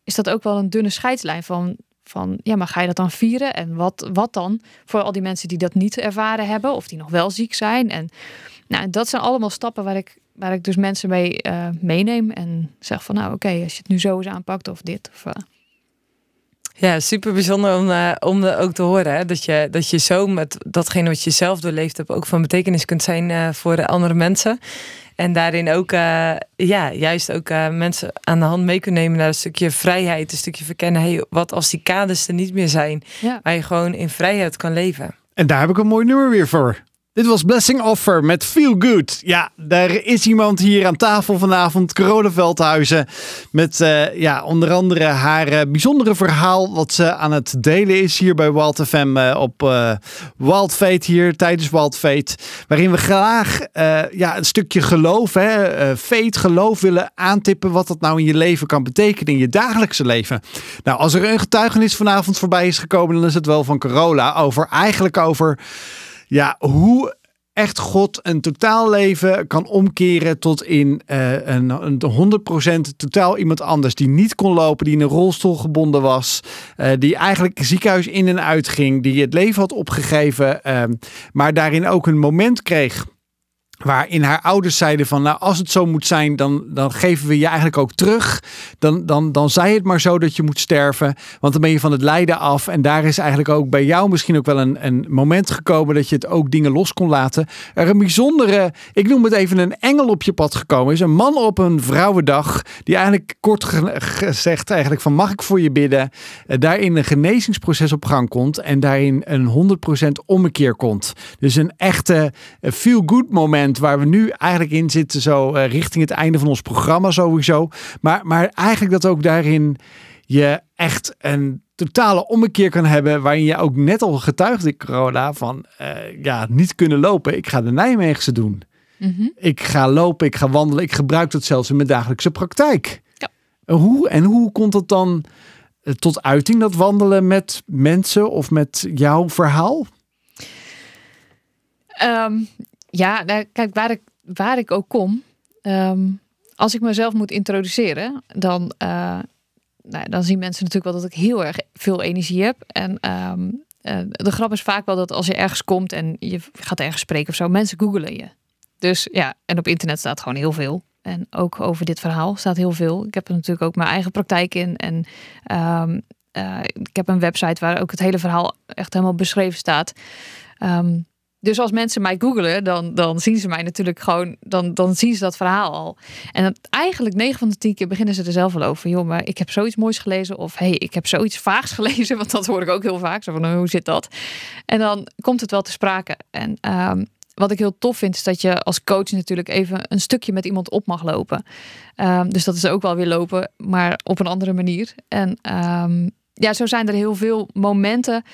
is dat ook wel een dunne scheidslijn van, van, ja, maar ga je dat dan vieren? En wat, wat dan voor al die mensen die dat niet ervaren hebben of die nog wel ziek zijn? En Nou, dat zijn allemaal stappen waar ik, waar ik dus mensen mee uh, meeneem. En zeg van nou oké, als je het nu zo eens aanpakt of dit. Of, uh... Ja, super bijzonder om, uh, om ook te horen. Hè? Dat, je, dat je zo met datgene wat je zelf doorleefd hebt ook van betekenis kunt zijn voor de andere mensen. En daarin ook, ja, juist ook mensen aan de hand mee kunnen nemen naar een stukje vrijheid. Een stukje verkennen, hey, wat als die kaders er niet meer zijn. Ja. Waar je gewoon in vrijheid kan leven. En daar heb ik een mooi nummer weer voor. Dit was Blessing Offer met Feel Good. Ja, daar is iemand hier aan tafel vanavond, Corona Veldhuizen. Met uh, ja, onder andere haar uh, bijzondere verhaal wat ze aan het delen is hier bij Wild FM uh, op Wild hier tijdens Wild. Waarin we graag ja, een stukje geloof, hè, fate, geloof willen aantippen wat dat nou in je leven kan betekenen, in je dagelijkse leven. Nou, als er een getuigenis vanavond voorbij is gekomen, dan is het wel van Corolla. Over, eigenlijk over ja, hoe echt God een totaal leven kan omkeren tot in uh, een, een 100% totaal iemand anders die niet kon lopen, die in een rolstoel gebonden was, uh, die eigenlijk ziekenhuis in en uit ging, die het leven had opgegeven, uh, maar daarin ook een moment kreeg Waarin haar ouders zeiden van, nou als het zo moet zijn, dan, dan geven we je eigenlijk ook terug. Dan, dan, dan zei het maar zo dat je moet sterven, want dan ben je van het lijden af. En daar is eigenlijk ook bij jou misschien ook wel een, een moment gekomen dat je het ook dingen los kon laten. Er een bijzondere, ik noem het even een engel op je pad gekomen is. Een man op een vrouwendag, die eigenlijk kort gezegd eigenlijk van mag ik voor je bidden. Eh, daarin een genezingsproces op gang komt en daarin een 100% ommekeer komt. Dus een echte eh, feel-good moment waar we nu eigenlijk in zitten, zo uh, richting het einde van ons programma sowieso. Maar, maar eigenlijk dat ook daarin je echt een totale ommekeer kan hebben, waarin je ook net al getuigde, corona, van uh, ja, niet kunnen lopen. Ik ga de Nijmeegse doen. Mm Ik ga lopen, ik ga wandelen, ik gebruik dat zelfs in mijn dagelijkse praktijk. Ja. Hoe, en hoe komt het dan eh, tot uiting, dat wandelen met mensen of met jouw verhaal? Um, ja, nou, kijk, waar ik, waar ik ook kom, ehm, als ik mezelf moet introduceren, dan, uh, nou, dan zien mensen natuurlijk wel dat ik heel erg veel energie heb. En ehm, eh, de grap is vaak wel dat als je ergens komt en je gaat ergens spreken of zo, mensen googelen je. Dus ja, en op internet staat gewoon heel veel. En ook over dit verhaal staat heel veel. Ik heb er natuurlijk ook mijn eigen praktijk in. En um, uh, ik heb een website waar ook het hele verhaal echt helemaal beschreven staat. Um, dus als mensen mij googelen, dan, dan zien ze mij natuurlijk gewoon, dan, dan zien ze dat verhaal al. En het, eigenlijk 9 van de 10 keer beginnen ze er zelf wel over. Joh, maar ik heb zoiets moois gelezen. Of hey, ik heb zoiets vaags gelezen. Want dat hoor ik ook heel vaak. Zo van, hoe zit dat? En dan komt het wel te sprake. En um, wat ik heel tof vind, is dat je als coach natuurlijk even een stukje met iemand op mag lopen. Um, dus dat is ook wel weer lopen, maar op een andere manier. En um, ja, zo zijn er heel veel momenten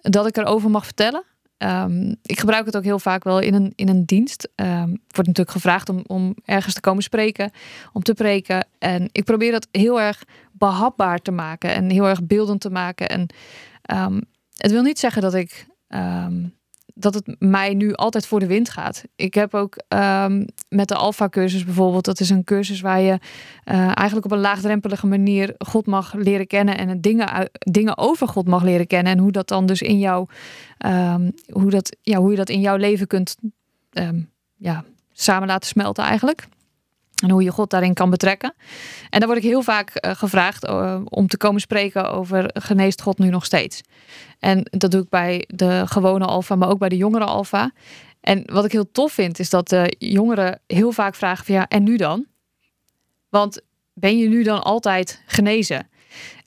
dat ik erover mag vertellen. Um, ik gebruik het ook heel vaak wel in een, in een dienst. Um, wordt natuurlijk gevraagd om, om ergens te komen spreken, om te preken. En ik probeer dat heel erg behapbaar te maken en heel erg beeldend te maken. En um, het wil niet zeggen dat ik dat het mij nu altijd voor de wind gaat. Ik heb ook um, met de Alpha-cursus bijvoorbeeld, dat is een cursus waar je uh, eigenlijk op een laagdrempelige manier God mag leren kennen en dingen, dingen over God mag leren kennen. En hoe dat dan dus in jou, um, hoe, dat, ja, hoe je dat in jouw leven kunt um, ja, samen laten smelten eigenlijk. En hoe je God daarin kan betrekken. En daar word ik heel vaak uh, gevraagd uh, om te komen spreken over geneest God nu nog steeds. En dat doe ik bij de gewone alfa, maar ook bij de jongere alfa. En wat ik heel tof vind, is dat de jongeren heel vaak vragen van ja, en nu dan? Want ben je nu dan altijd genezen?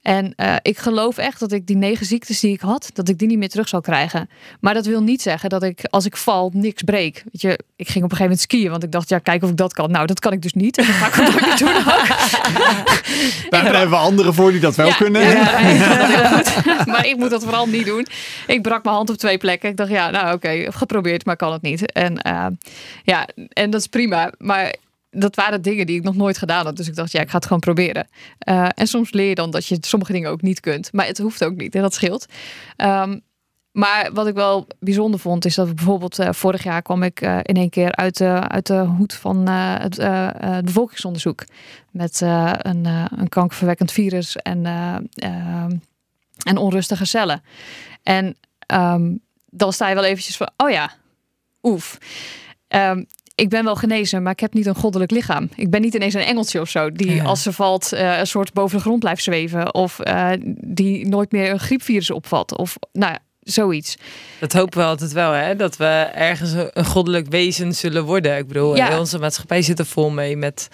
En uh, ik geloof echt dat ik die negen ziektes die ik had, dat ik die niet meer terug zal krijgen. Maar dat wil niet zeggen dat ik als ik val niks breek. Weet je, ik ging op een gegeven moment skiën, want ik dacht, ja, kijk of ik dat kan. Nou, dat kan ik dus niet. En dat ga ik ook doen ook. Daar hebben we anderen voor die dat wel kunnen. Ja. Maar ik moet dat vooral niet doen. Ik brak mijn hand op twee plekken. Ik dacht, ja, nou oké, geprobeerd, maar kan het niet. En uh, ja, en dat is prima. Maar dat waren dingen die ik nog nooit gedaan had. Dus ik dacht, ja, ik ga het gewoon proberen. Uh, en soms leer je dan dat je sommige dingen ook niet kunt. Maar het hoeft ook niet en dat scheelt. Um, maar wat ik wel bijzonder vond, is dat ik bijvoorbeeld uh, vorig jaar kwam ik uh, in één keer uit, uit de hoed van het bevolkingsonderzoek. Met een, een kankerverwekkend virus en, en onrustige cellen. En um, dan sta je wel eventjes van, oh ja, oef. ehm, ik ben wel genezen, maar ik heb niet een goddelijk lichaam. Ik ben niet ineens een engeltje of zo, die Ja. als ze valt eh, een soort boven de grond blijft zweven. Of eh, die nooit meer een griepvirus opvat. Of nou ja, zoiets. Dat hopen we altijd wel, hè? Dat we ergens een goddelijk wezen zullen worden. Ik bedoel, Ja. heel onze maatschappij zit er vol mee met...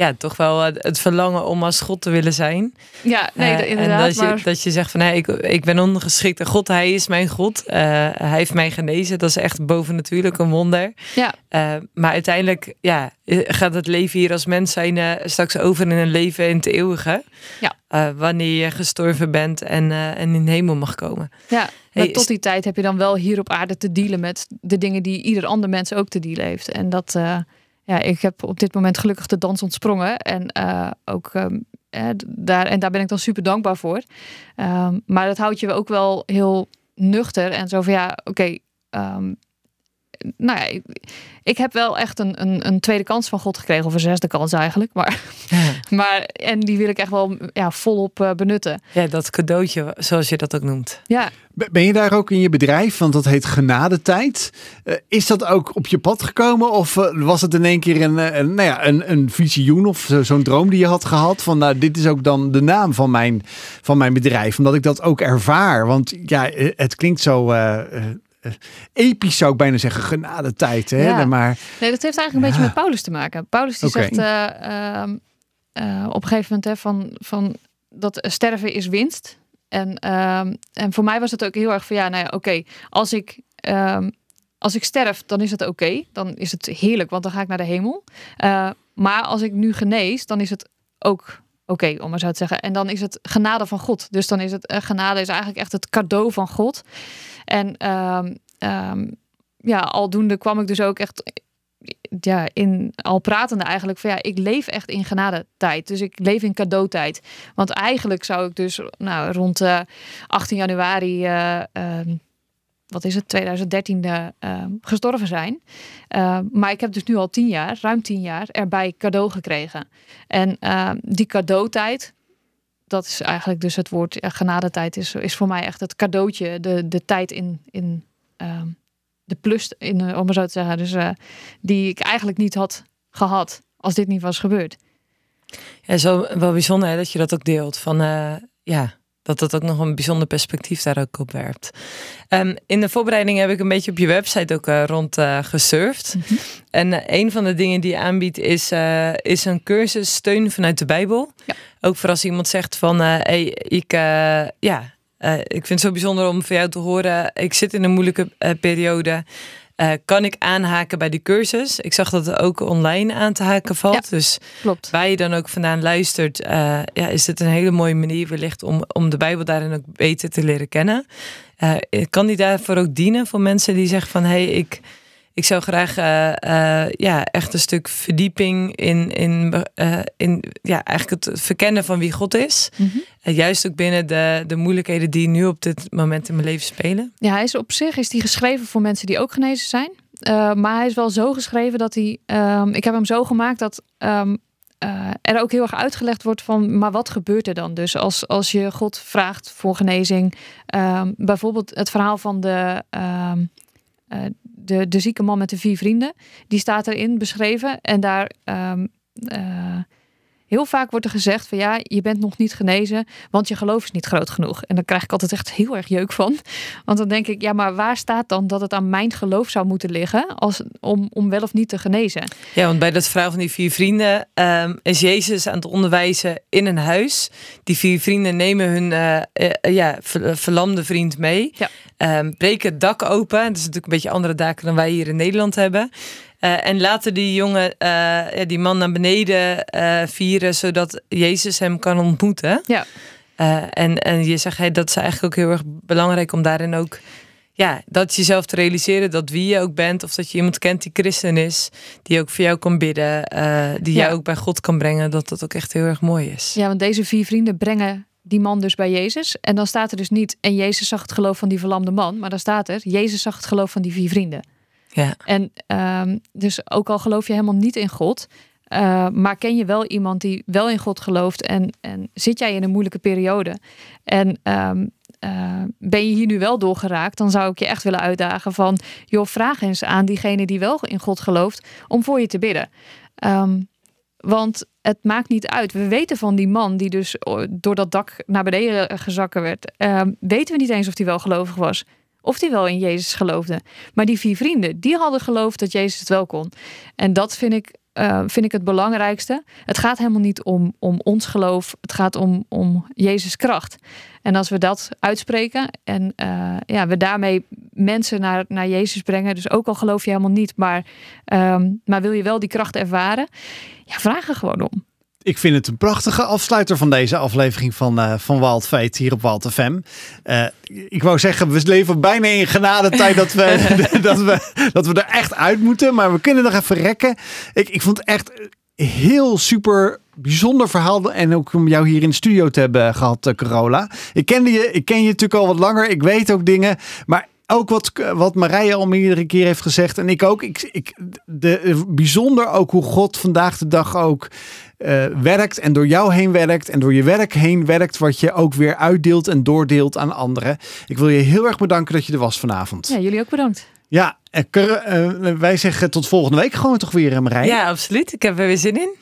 Ja, toch wel het het verlangen om als God te willen zijn. Ja, nee, Eh, d- en inderdaad. dat je, dat je zegt van, hey, ik, ik ben ondergeschikt. En God, hij is mijn God. Eh, hij heeft mij genezen. Dat is echt bovennatuurlijk een wonder. Ja. Eh, maar uiteindelijk ja, gaat het leven hier als mens zijn eh, straks over in een leven in het eeuwige. Ja. Eh, wanneer je gestorven bent en, eh, en in de hemel mag komen. Ja, maar Hey, tot die tijd heb je dan wel hier op aarde te dealen met de dingen die ieder ander mens ook te dealen heeft. En dat, eh, ja, ik heb op dit moment gelukkig de dans ontsprongen. En eh, ook ehm, eh, daar, en daar ben ik dan super dankbaar voor. Ehm, maar dat houdt je ook wel heel nuchter en zo van ja, oké. ehm, nou ja, ik, ik heb wel echt een, een, een tweede kans van God gekregen, of een zesde kans eigenlijk. Maar, maar en die wil ik echt wel ja, volop eh, benutten. Ja, dat cadeautje, zoals je dat ook noemt. Ja, Ben je daar ook in je bedrijf, want dat heet Genadetijd. Eh, is dat ook op je pad gekomen? Of eh, was het in één keer een, eh, een, nou ja, een, een visioen of zo- zo'n droom die je had gehad? Van nou, dit is ook dan de naam van mijn, van mijn bedrijf. Omdat ik dat ook ervaar. Want ja, het klinkt zo eh, eh, eh, episch zou ik bijna zeggen. Genadetijd. Hè? Ja. Maar Nee, dat heeft eigenlijk een beetje met Paulus te maken. Paulus die Oké. zegt eh, ehm, eh, op een gegeven moment hè, van, van dat sterven is winst. En, ehm, en voor mij was het ook heel erg van ja, nou ja, oké, als ik ehm, als ik sterf, dan is het oké. Dan is het heerlijk, want dan ga ik naar de hemel. Eh, maar als ik nu genees, dan is het ook oké, om maar zo te zeggen. En dan is het genade van God. Dus dan is het eh, genade is eigenlijk echt het cadeau van God. En ehm, ehm, ja, aldoende kwam ik dus ook echt ja, in al pratende eigenlijk van ja, ik leef echt in genadetijd. Dus ik leef in cadeautijd. Want eigenlijk zou ik dus nou, rond eh 18 januari, eh, ehm, wat is het, 2013 eh, ehm, gestorven zijn. Eh, maar ik heb dus nu al tien jaar, ruim tien jaar, erbij cadeau gekregen. En ehm, die cadeautijd, dat is eigenlijk dus het woord ja, genadetijd, is, is voor mij echt het cadeautje, de, de tijd in, in ehm, de plus, in, eh, om maar zo te zeggen. Dus eh, die ik eigenlijk niet had gehad als dit niet was gebeurd. Ja, zo wel bijzonder dat je dat ook deelt. Van, eh, ja, dat dat ook nog een bijzonder perspectief daar ook op werpt. Ehm, in de voorbereiding heb ik een beetje op je website ook eh, rond eh, gesurfd. En eh, een van de dingen die je aanbiedt is, is een cursus steun vanuit de Bijbel. Ja. Ook voor als iemand zegt van, hey, ik, ja, ik vind het zo bijzonder om van jou te horen. Ik zit in een moeilijke periode. Eh, kan ik aanhaken bij die cursus? Ik zag dat het ook online aan te haken valt. Dus Klopt. waar je dan ook vandaan luistert, eh, ja, is het een hele mooie manier wellicht om, om de Bijbel daarin ook beter te leren kennen. Eh, kan die daarvoor ook dienen voor mensen die zeggen van hé, hey, ik, ik zou graag eh, eh, ja, echt een stuk verdieping in, in, eh, in ja, eigenlijk het verkennen van wie God is. Mhm. Juist ook binnen de, de moeilijkheden die nu op dit moment in mijn leven spelen. Ja, hij is op zich is die geschreven voor mensen die ook genezen zijn. Maar hij is wel zo geschreven dat hij. Um, ik heb hem zo gemaakt dat um, uh, er ook heel erg uitgelegd wordt van. Maar wat gebeurt er dan? Dus als, als je God vraagt voor genezing. Um, bijvoorbeeld het verhaal van de. Uh, de, de zieke man met de vier vrienden. Die staat erin beschreven. En daar. uh, Heel vaak wordt er gezegd van ja, je bent nog niet genezen, want je geloof is niet groot genoeg. En dan krijg ik altijd echt heel erg jeuk van. Want dan denk ik, ja, maar waar staat dan dat het aan mijn geloof zou moeten liggen als, om, om wel of niet te genezen? Ja, want bij dat verhaal van die vier vrienden um, is Jezus aan het onderwijzen in een huis. Die vier vrienden nemen hun uh, uh, ja, ver, verlamde vriend mee, ja. Um, breken het dak open. Dat is natuurlijk een beetje andere daken dan wij hier in Nederland hebben. Uh, en laten die jongen, uh, die man naar beneden uh, vieren, zodat Jezus hem kan ontmoeten. Ja. en, en je zegt, hey, dat is eigenlijk ook heel erg belangrijk om daarin ook, ja, dat jezelf te realiseren, dat wie je ook bent, of dat je iemand kent die christen is, die ook voor jou kan bidden, die ja. jou ook bij God kan brengen, dat dat ook echt heel erg mooi is. Ja, want deze vier vrienden brengen die man dus bij Jezus. En dan staat er dus niet, en Jezus zag het geloof van die verlamde man, maar dan staat er, Jezus zag het geloof van die vier vrienden. Ja. En um, dus ook al geloof je helemaal niet in God, uh, maar ken je wel iemand die wel in God gelooft en, en zit jij in een moeilijke periode en um, eh, ben je hier nu wel doorgeraakt, dan zou ik je echt willen uitdagen van, joh, vraag eens aan diegene die wel in God gelooft om voor je te bidden. Ehm, want het maakt niet uit. We weten van die man die dus door dat dak naar beneden gezakken werd. Ehm, weten we niet eens of hij wel gelovig was. Of die wel in Jezus geloofde. Maar die vier vrienden, die hadden geloofd dat Jezus het wel kon. En dat vind ik uh, vind ik het belangrijkste. Het gaat helemaal niet om, om ons geloof. Het gaat om, om Jezus kracht. En als we dat uitspreken en uh, ja, we daarmee mensen naar, naar Jezus brengen. Dus ook al geloof je helemaal niet, maar, um, maar wil je wel die kracht ervaren. Ja, vraag er gewoon om ik vind het een prachtige afsluiter van deze aflevering van, uh, van Wild Fate hier op Wild FM. Uh, ik wou zeggen, we leven bijna in genadetijd dat we, dat, we, dat we er echt uit moeten. Maar we kunnen nog even rekken. Ik, ik vond het echt heel super bijzonder verhaal. En ook om jou hier in de studio te hebben gehad, uh, Carola. Ik kende je, ik ken je natuurlijk al wat langer. Ik weet ook dingen. Maar ook wat, wat Marije al meerdere keer heeft gezegd. En ik ook. Ik, ik, de, bijzonder ook hoe God vandaag de dag ook uh, werkt en door jou heen werkt en door je werk heen werkt, wat je ook weer uitdeelt en doordeelt aan anderen. Ik wil je heel erg bedanken dat je er was vanavond. Ja, jullie ook bedankt. Ja, uh, wij zeggen tot volgende week gewoon toch weer, Marije. Ja, absoluut. Ik heb er weer zin in.